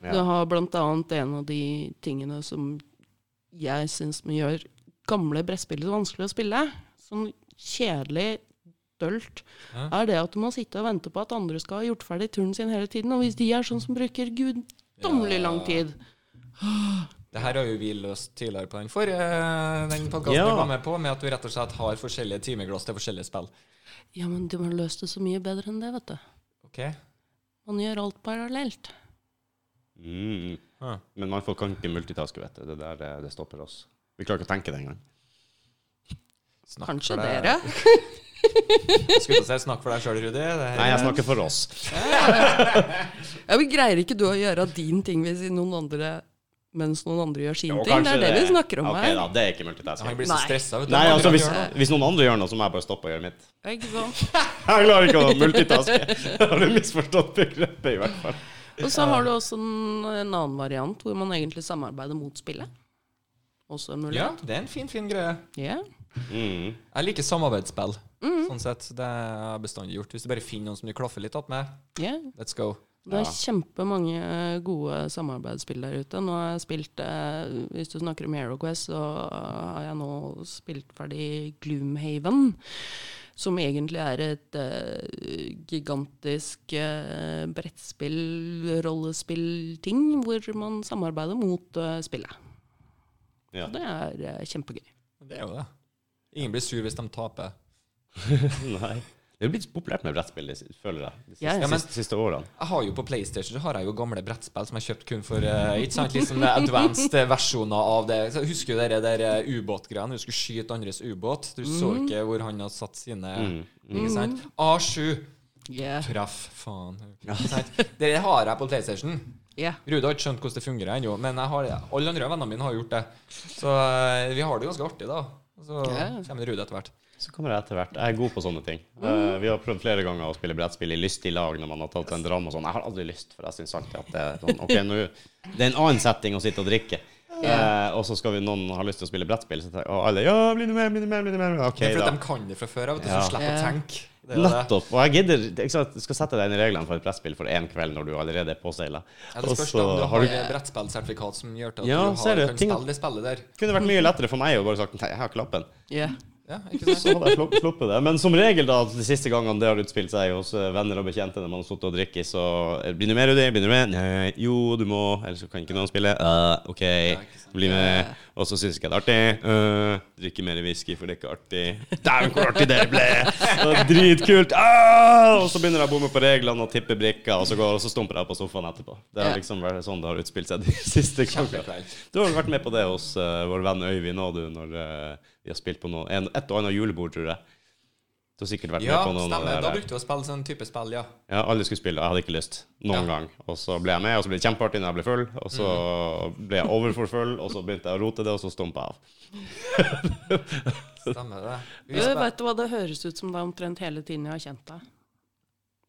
Ja. Det har blant annet en av de tingene som jeg syns gjør gamle brettspill så vanskelig å spille, sånn kjedelig, dølt, Ja. er det at du må sitte og vente på at andre skal ha gjort ferdig turen sin hele tiden. Og hvis de er sånn som bruker guddommelig lang tid Det her har jo vi løst tidligere på den forrige den podkasten Ja. vi var med på, med at du rett og slett har forskjellige timeglass til forskjellige spill. Ja, men de har løst det så mye bedre enn det, vet du. Ok? Man gjør alt parallelt. Mm. Ah. Men man kan ikke multitaske, vet du. Det der eh, det stopper oss. Vi klarer ikke å tenke det engang. Kanskje dere. Skulle til å si snakk for deg sjøl, Rudi. Nei, jeg er- snakker for oss. Ja, men Greier ikke du å gjøre din ting hvis noen andre, mens noen andre gjør sin Jo, ting? Det er det vi snakker om okay, her. da, det er ikke multitasking. Jeg blir så stressa. vet du. Nei, altså, hvis, hvis noen andre gjør noe, så må jeg bare stoppe og gjøre mitt. Ikke sant? Jeg klarer ikke å multitaske. Har du misforstått begrepet, i hvert fall? Og så har du også en, en annen variant hvor man egentlig samarbeider mot spillet. Også en Ja, det er en fin, fin greie. Ja. Mm. Jeg liker samarbeidsspill. Mm. Sånn sett, Det har jeg bestandig gjort. Hvis du bare finner noen som du klaffer litt opp med, yeah. let's go. Det er Ja. kjempemange eh, gode samarbeidsspill der ute. Nå har jeg spilt eh, Hvis du snakker om HeroQuest, så har jeg nå spilt ferdig Gloomhaven. Som egentlig er et eh, gigantisk uh, brettspill, rollespill-ting, hvor man samarbeider mot eh, spillet. Ja. Og Det er eh, kjempegøy. Det er jo det. Ingen blir sur hvis de taper. Nei. Det er blitt populært med brettspill, føler jeg, de siste, Ja, ja. men- siste, siste årene. Jeg har jo På PlayStation så har jeg jo gamle brettspill som jeg kjøpt kun for uh, Ikke sant, liksom advanced versjoner av det. Så jeg husker jo dere der eh, ubåtgreiene. Du skulle skyte andres ubåt. Du så ikke hvor han hadde satt sine Mm. Ikke sant? A7. Yeah. Traff, faen. Ja. Det har jeg på PlayStation. Yeah. Rude har ikke skjønt hvordan det fungerer ennå, men jeg har, alle andre vennene mine har gjort det. Så uh, vi har det ganske artig, da. Og Så Ja. kommer Rude etter hvert. Så kommer jeg etter hvert. Jeg er god på sånne ting. Uh, vi har prøvd flere ganger å spille brettspill i lystig lag når man har tatt en dram og sånn. Jeg har aldri lyst, for jeg syns alltid at det er sånn OK, nå Det er en annen setting å sitte og drikke. Eh, og så skal vi noen ha lyst til å spille brettspill, så tenker, alle Ja, bli med, bli med, bli med. Okay, Det er fordi da. de kan det fra før av, vet du, Ja. så slipper å tenke. Det. Nettopp. Og jeg gidder er ikke sant, Du skal sette deg inn i reglene for et brettspill for én kveld når du allerede er påseila. Ja, det Og spørs om du har har du- brettspillsertifikat som gjør at Ja, du har, kan ting- spille det spillet der. Kunne vært mye lettere for meg å bare sagt nei, jeg har klappen. Yeah. Ja? Så hadde jeg slupp- det. Men som regel, da, de siste gangene det har utspilt seg hos eh, venner og bekjente når man har sittet og drikket, så eh, Blir du med, Rudi? Blir du med? Nei. Jo, du må. Ellers kan ikke noen spille. Uh, OK, bli med. Og så syns ikke jeg det er artig. Uh, drikke mer whisky, for det er ikke artig. Dæven, hvor artig det ble! Det er dritkult! Uh, Og så begynner jeg å bomme på reglene og tippe brikker, og så, går, og så stumper jeg på sofaen etterpå. Det har liksom vært sånn det har utspilt seg de siste gangene. Du har vært med på det hos uh, vår venn Øyvind òg, du, når vi har spilt på noe, en, et og annet julebord, tror jeg. Du har sikkert vært Ja, med på noen av stemmer. det Da brukte vi å spille sånn type spill, ja. Ja, alle skulle spille, og jeg hadde ikke lyst. Noen Ja. gang. Og så ble jeg med, og så ble det kjempeartig når jeg ble full. Og så mm. ble jeg overfor full, og så begynte jeg å rote det, og så stumpa jeg av. Stemmer det. Du, vet du hva det høres ut som det er omtrent hele tiden jeg har kjent deg?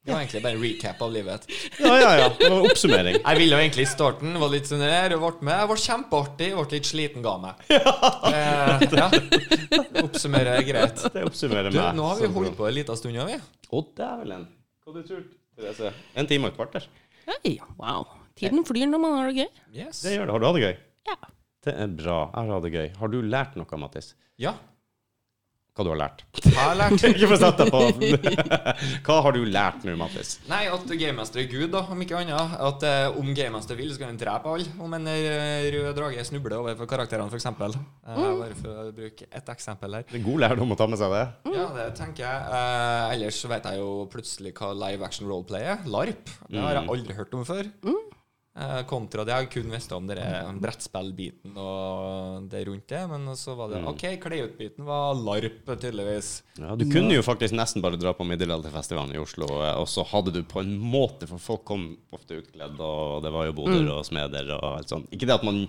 Det var egentlig bare en recap av livet. Ja, ja, ja. Det var en oppsummering. Jeg ville jo egentlig i starten, var litt sånn her, og ble med. Jeg ble kjempeartig, ble litt sliten, ga meg. Eh, ja. Oppsummerer greit. Det oppsummerer meg. Du, nå har vi holdt på en liten stund, ja, vi. Å, dævelen. Hva du tror Therese? En time og et kvarter? Hey, wow. Tiden flyr når man har det gøy. Yes. Det gjør det. Har du hatt det gøy? Ja. Det er bra. Jeg har hatt det gøy. Har du lært noe, Mattis? Ja, Hva du har lært? Hva har lært Ikke for å sette deg på Hva har du lært nå, Mattis? Nei, at Gamemaster er Gud, da, om ikke annet. At eh, om Gamemaster vil, så kan han drepe alle. Om en eh, rød drage snubler overfor karakterene, f.eks. Uh, bare for å bruke ett eksempel her. Det er god lærdom å ta med seg det. Ja, det tenker jeg. Eh, ellers så vet jeg jo plutselig hva live action roleplay er. LARP. Det har jeg aldri hørt om før. Eh, kontra det jeg kun visste om det er brettspillbiten og det rundt det. Men så var det OK, kleutbiten var LARP, tydeligvis. Ja, du kunne jo faktisk nesten bare dra på Middelalderfestivalen i Oslo, eh, og så hadde du på en måte For folk kom ofte utkledd, og det var jo boder og smeder og alt sånt. Ikke det at man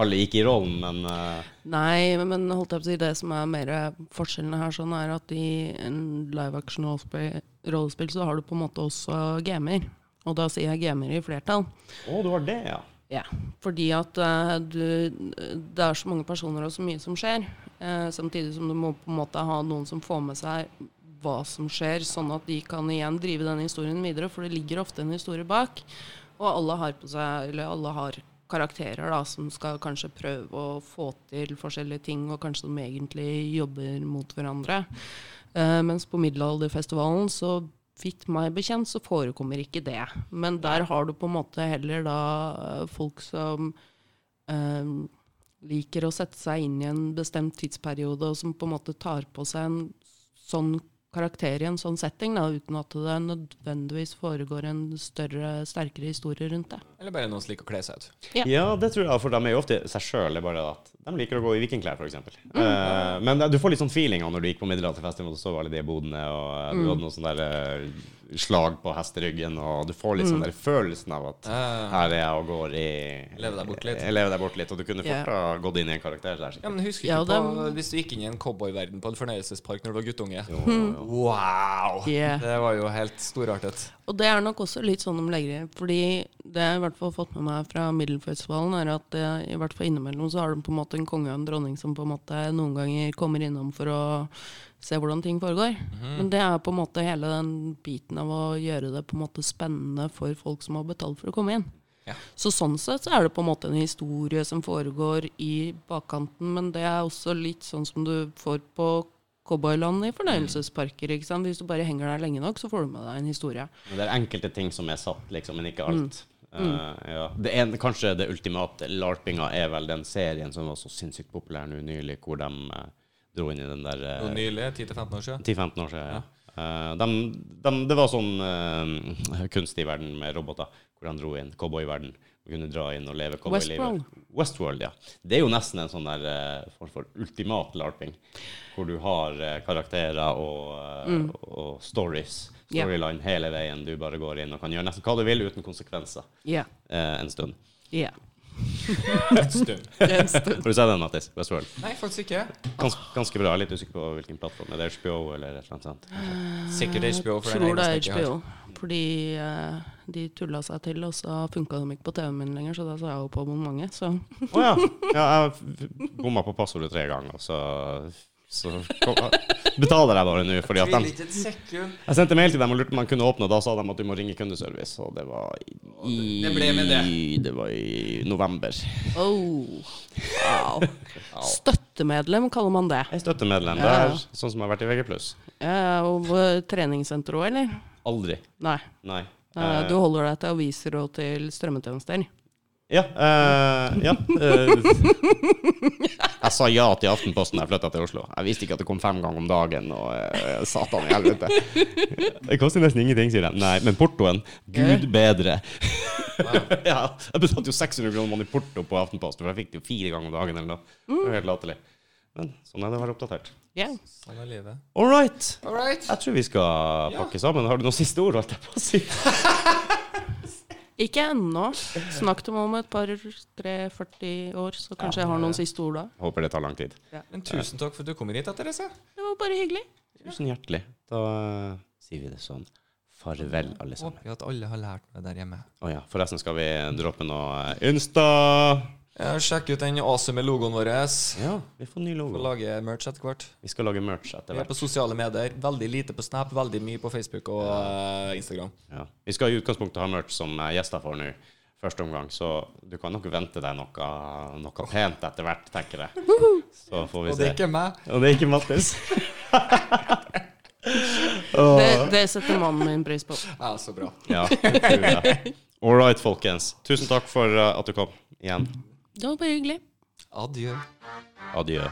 alle gikk i rollen, men uh... Nei, men holdt jeg på å si det som er mer forskjellene her, sånn er at i en live action rollespill så har du på en måte også gamer. Og da sier jeg gamer i flertall. Å, du har det, ja. Ja, fordi at uh, du, det er så mange personer og så mye som skjer. Uh, samtidig som du må på en måte ha noen som får med seg hva som skjer, sånn at de kan igjen drive den historien videre, for det ligger ofte en historie bak. Og alle har på seg, eller alle har karakterer da, som skal kanskje prøve å få til forskjellige ting, og kanskje de egentlig jobber mot hverandre. Uh, mens på middelalderfestivalen så vidt meg bekjent, så forekommer ikke det. Men der har du på en måte heller da eh, folk som eh, liker å sette seg inn i en bestemt tidsperiode, og som på en måte tar på seg en sånn karakter i en sånn setting, da, uten at det nødvendigvis foregår en større, sterkere historie rundt det. Eller bare noen som liker å kle seg ut. Ja. Ja, det tror jeg, for de er jo ofte seg sjøl. Det er bare at de liker å gå i vikingklær, f.eks. Mm. Uh, men du får litt sånn feeling av når du gikk på Middelalderfestivalen og så alle de bodene, og eh, Mm. du hadde noe sånn der eh, slag på hesteryggen, og du får litt Mm. sånn der følelsen av at Ah. her er jeg og går i Lever deg bort litt. Leve lever deg bort litt, og du kunne fort ha gått inn i en karakter der. Ja, men husker Ja, ikke på hvis du gikk inn i en cowboyverden på en fornøyelsespark når du var guttunge. Jo, jo, jo. Wow! Yeah. Det var jo helt storartet. Og det er nok også litt sånn de legger. Fordi det jeg i hvert fall har fått med meg fra Middelfestivalen, er at det, i hvert fall innimellom så har de på en måte en konge og en dronning som på en måte noen ganger kommer innom for å se hvordan ting foregår. Men det er på en måte hele den biten av å gjøre det på en måte spennende for folk som har betalt for å komme inn. Ja. Så sånn sett så er det på en måte en historie som foregår i bakkanten, men det er også litt sånn som du får på cowboyland i fornøyelsesparker. ikke sant? Hvis du bare henger der lenge nok, så får du med deg en historie. Men Det er enkelte ting som er satt, liksom, men ikke alt. Mm. Uh, ja. det en, kanskje det ultimate larpinga er vel den serien som var så sinnssykt populær nå nylig, hvor de eh, dro inn i den der uh, Noe nylig, 10-15 år siden. 10-15 år siden. Ja. Uh, de, de, det var sånn uh, kunstig verden med roboter, hvor de dro inn cowboyverden. Og kunne dra inn og leve cowboylivet. Westworld. Westworld, ja. Det er jo nesten en sånn der uh, form for ultimat larping, hvor du har eh, karakterer og, mm. og stories, Storyline yeah. hele veien. Du bare går inn og kan gjøre nesten hva du vil uten konsekvenser yeah. eh, en stund. Ja. En stund. En stund. Har du sett den, Mattis? Westworld? Nei, faktisk ikke. Gans, ganske bra. Litt usikker på hvilken plattform. Er det HBO eller et eller annet sånt? Sikkert HBO. For den Tror det er jeg. HBO. Fordi uh, de tulla seg til, og så funka de ikke på TV-en min lenger, så da sa jeg jo på mange. Så Å ja. ja. Jeg bomma på passordet tre ganger, så, så kom, betaler jeg bare nå. Fordi at de, jeg sendte mail til dem og lurte om man kunne åpne, og da sa de at du må ringe kundeservice. Og det var i, Det ble med det. det var i november. oh. wow. Støttemedlem kaller man det. Jeg støtter medlem Ja. der, sånn som jeg har vært i VG+. Ja, og treningssenter òg, eller? Aldri. Nei. Nei. Du holder deg til aviser og til strømmetjenester. Ja. Uh, ja Uh, jeg sa ja til Aftenposten da jeg flytta til Oslo. Jeg visste ikke at det kom fem ganger om dagen. Og uh, satan i helvete. Det koster nesten ingenting, sier de. Nei, men portoen Gud bedre. ja, jeg betalte jo 600 kroner mann i porto på Aftenposten, for jeg fikk det jo fire ganger om dagen eller noe. Det var helt latterlig. Men sånn er det å være oppdatert. Yeah. Sånn er livet. All right. All right. Jeg tror vi skal pakke sammen. Har du noen siste ord, holdt jeg på å si? Ikke ennå. Snakk til meg om et par 3-40 år, så kanskje jeg har noen siste ord da. Håper det tar lang tid. Men tusen takk for at du kommer hit, Therese. Det var bare hyggelig. Tusen hjertelig. Da eh, sier vi det sånn. Farvel, alle sammen. Håper at alle har lært noe der hjemme. Å ja, forresten skal vi droppe noe Insta. Ja, sjekk ut den awesome logoen vår. Ja, vi får ny Vi Får lage merch etter hvert. Vi skal lage merch etter hvert. Vi er på sosiale medier. Veldig lite på Snap, veldig mye på Facebook og ja. Instagram. Ja. Vi skal i utgangspunktet ha merch som eh, gjester får nå, første omgang, så du kan nok vente deg noe, noe pent etter hvert, tenker jeg. Så får vi se. Og det er ikke meg. Og det er ikke Mattis. Det, det setter mannen min pris på. Ja, så bra. Ja. All right, folkens. Tusen takk for eh, at du kom igjen. Det var bare hyggelig. Adjø. Adjø.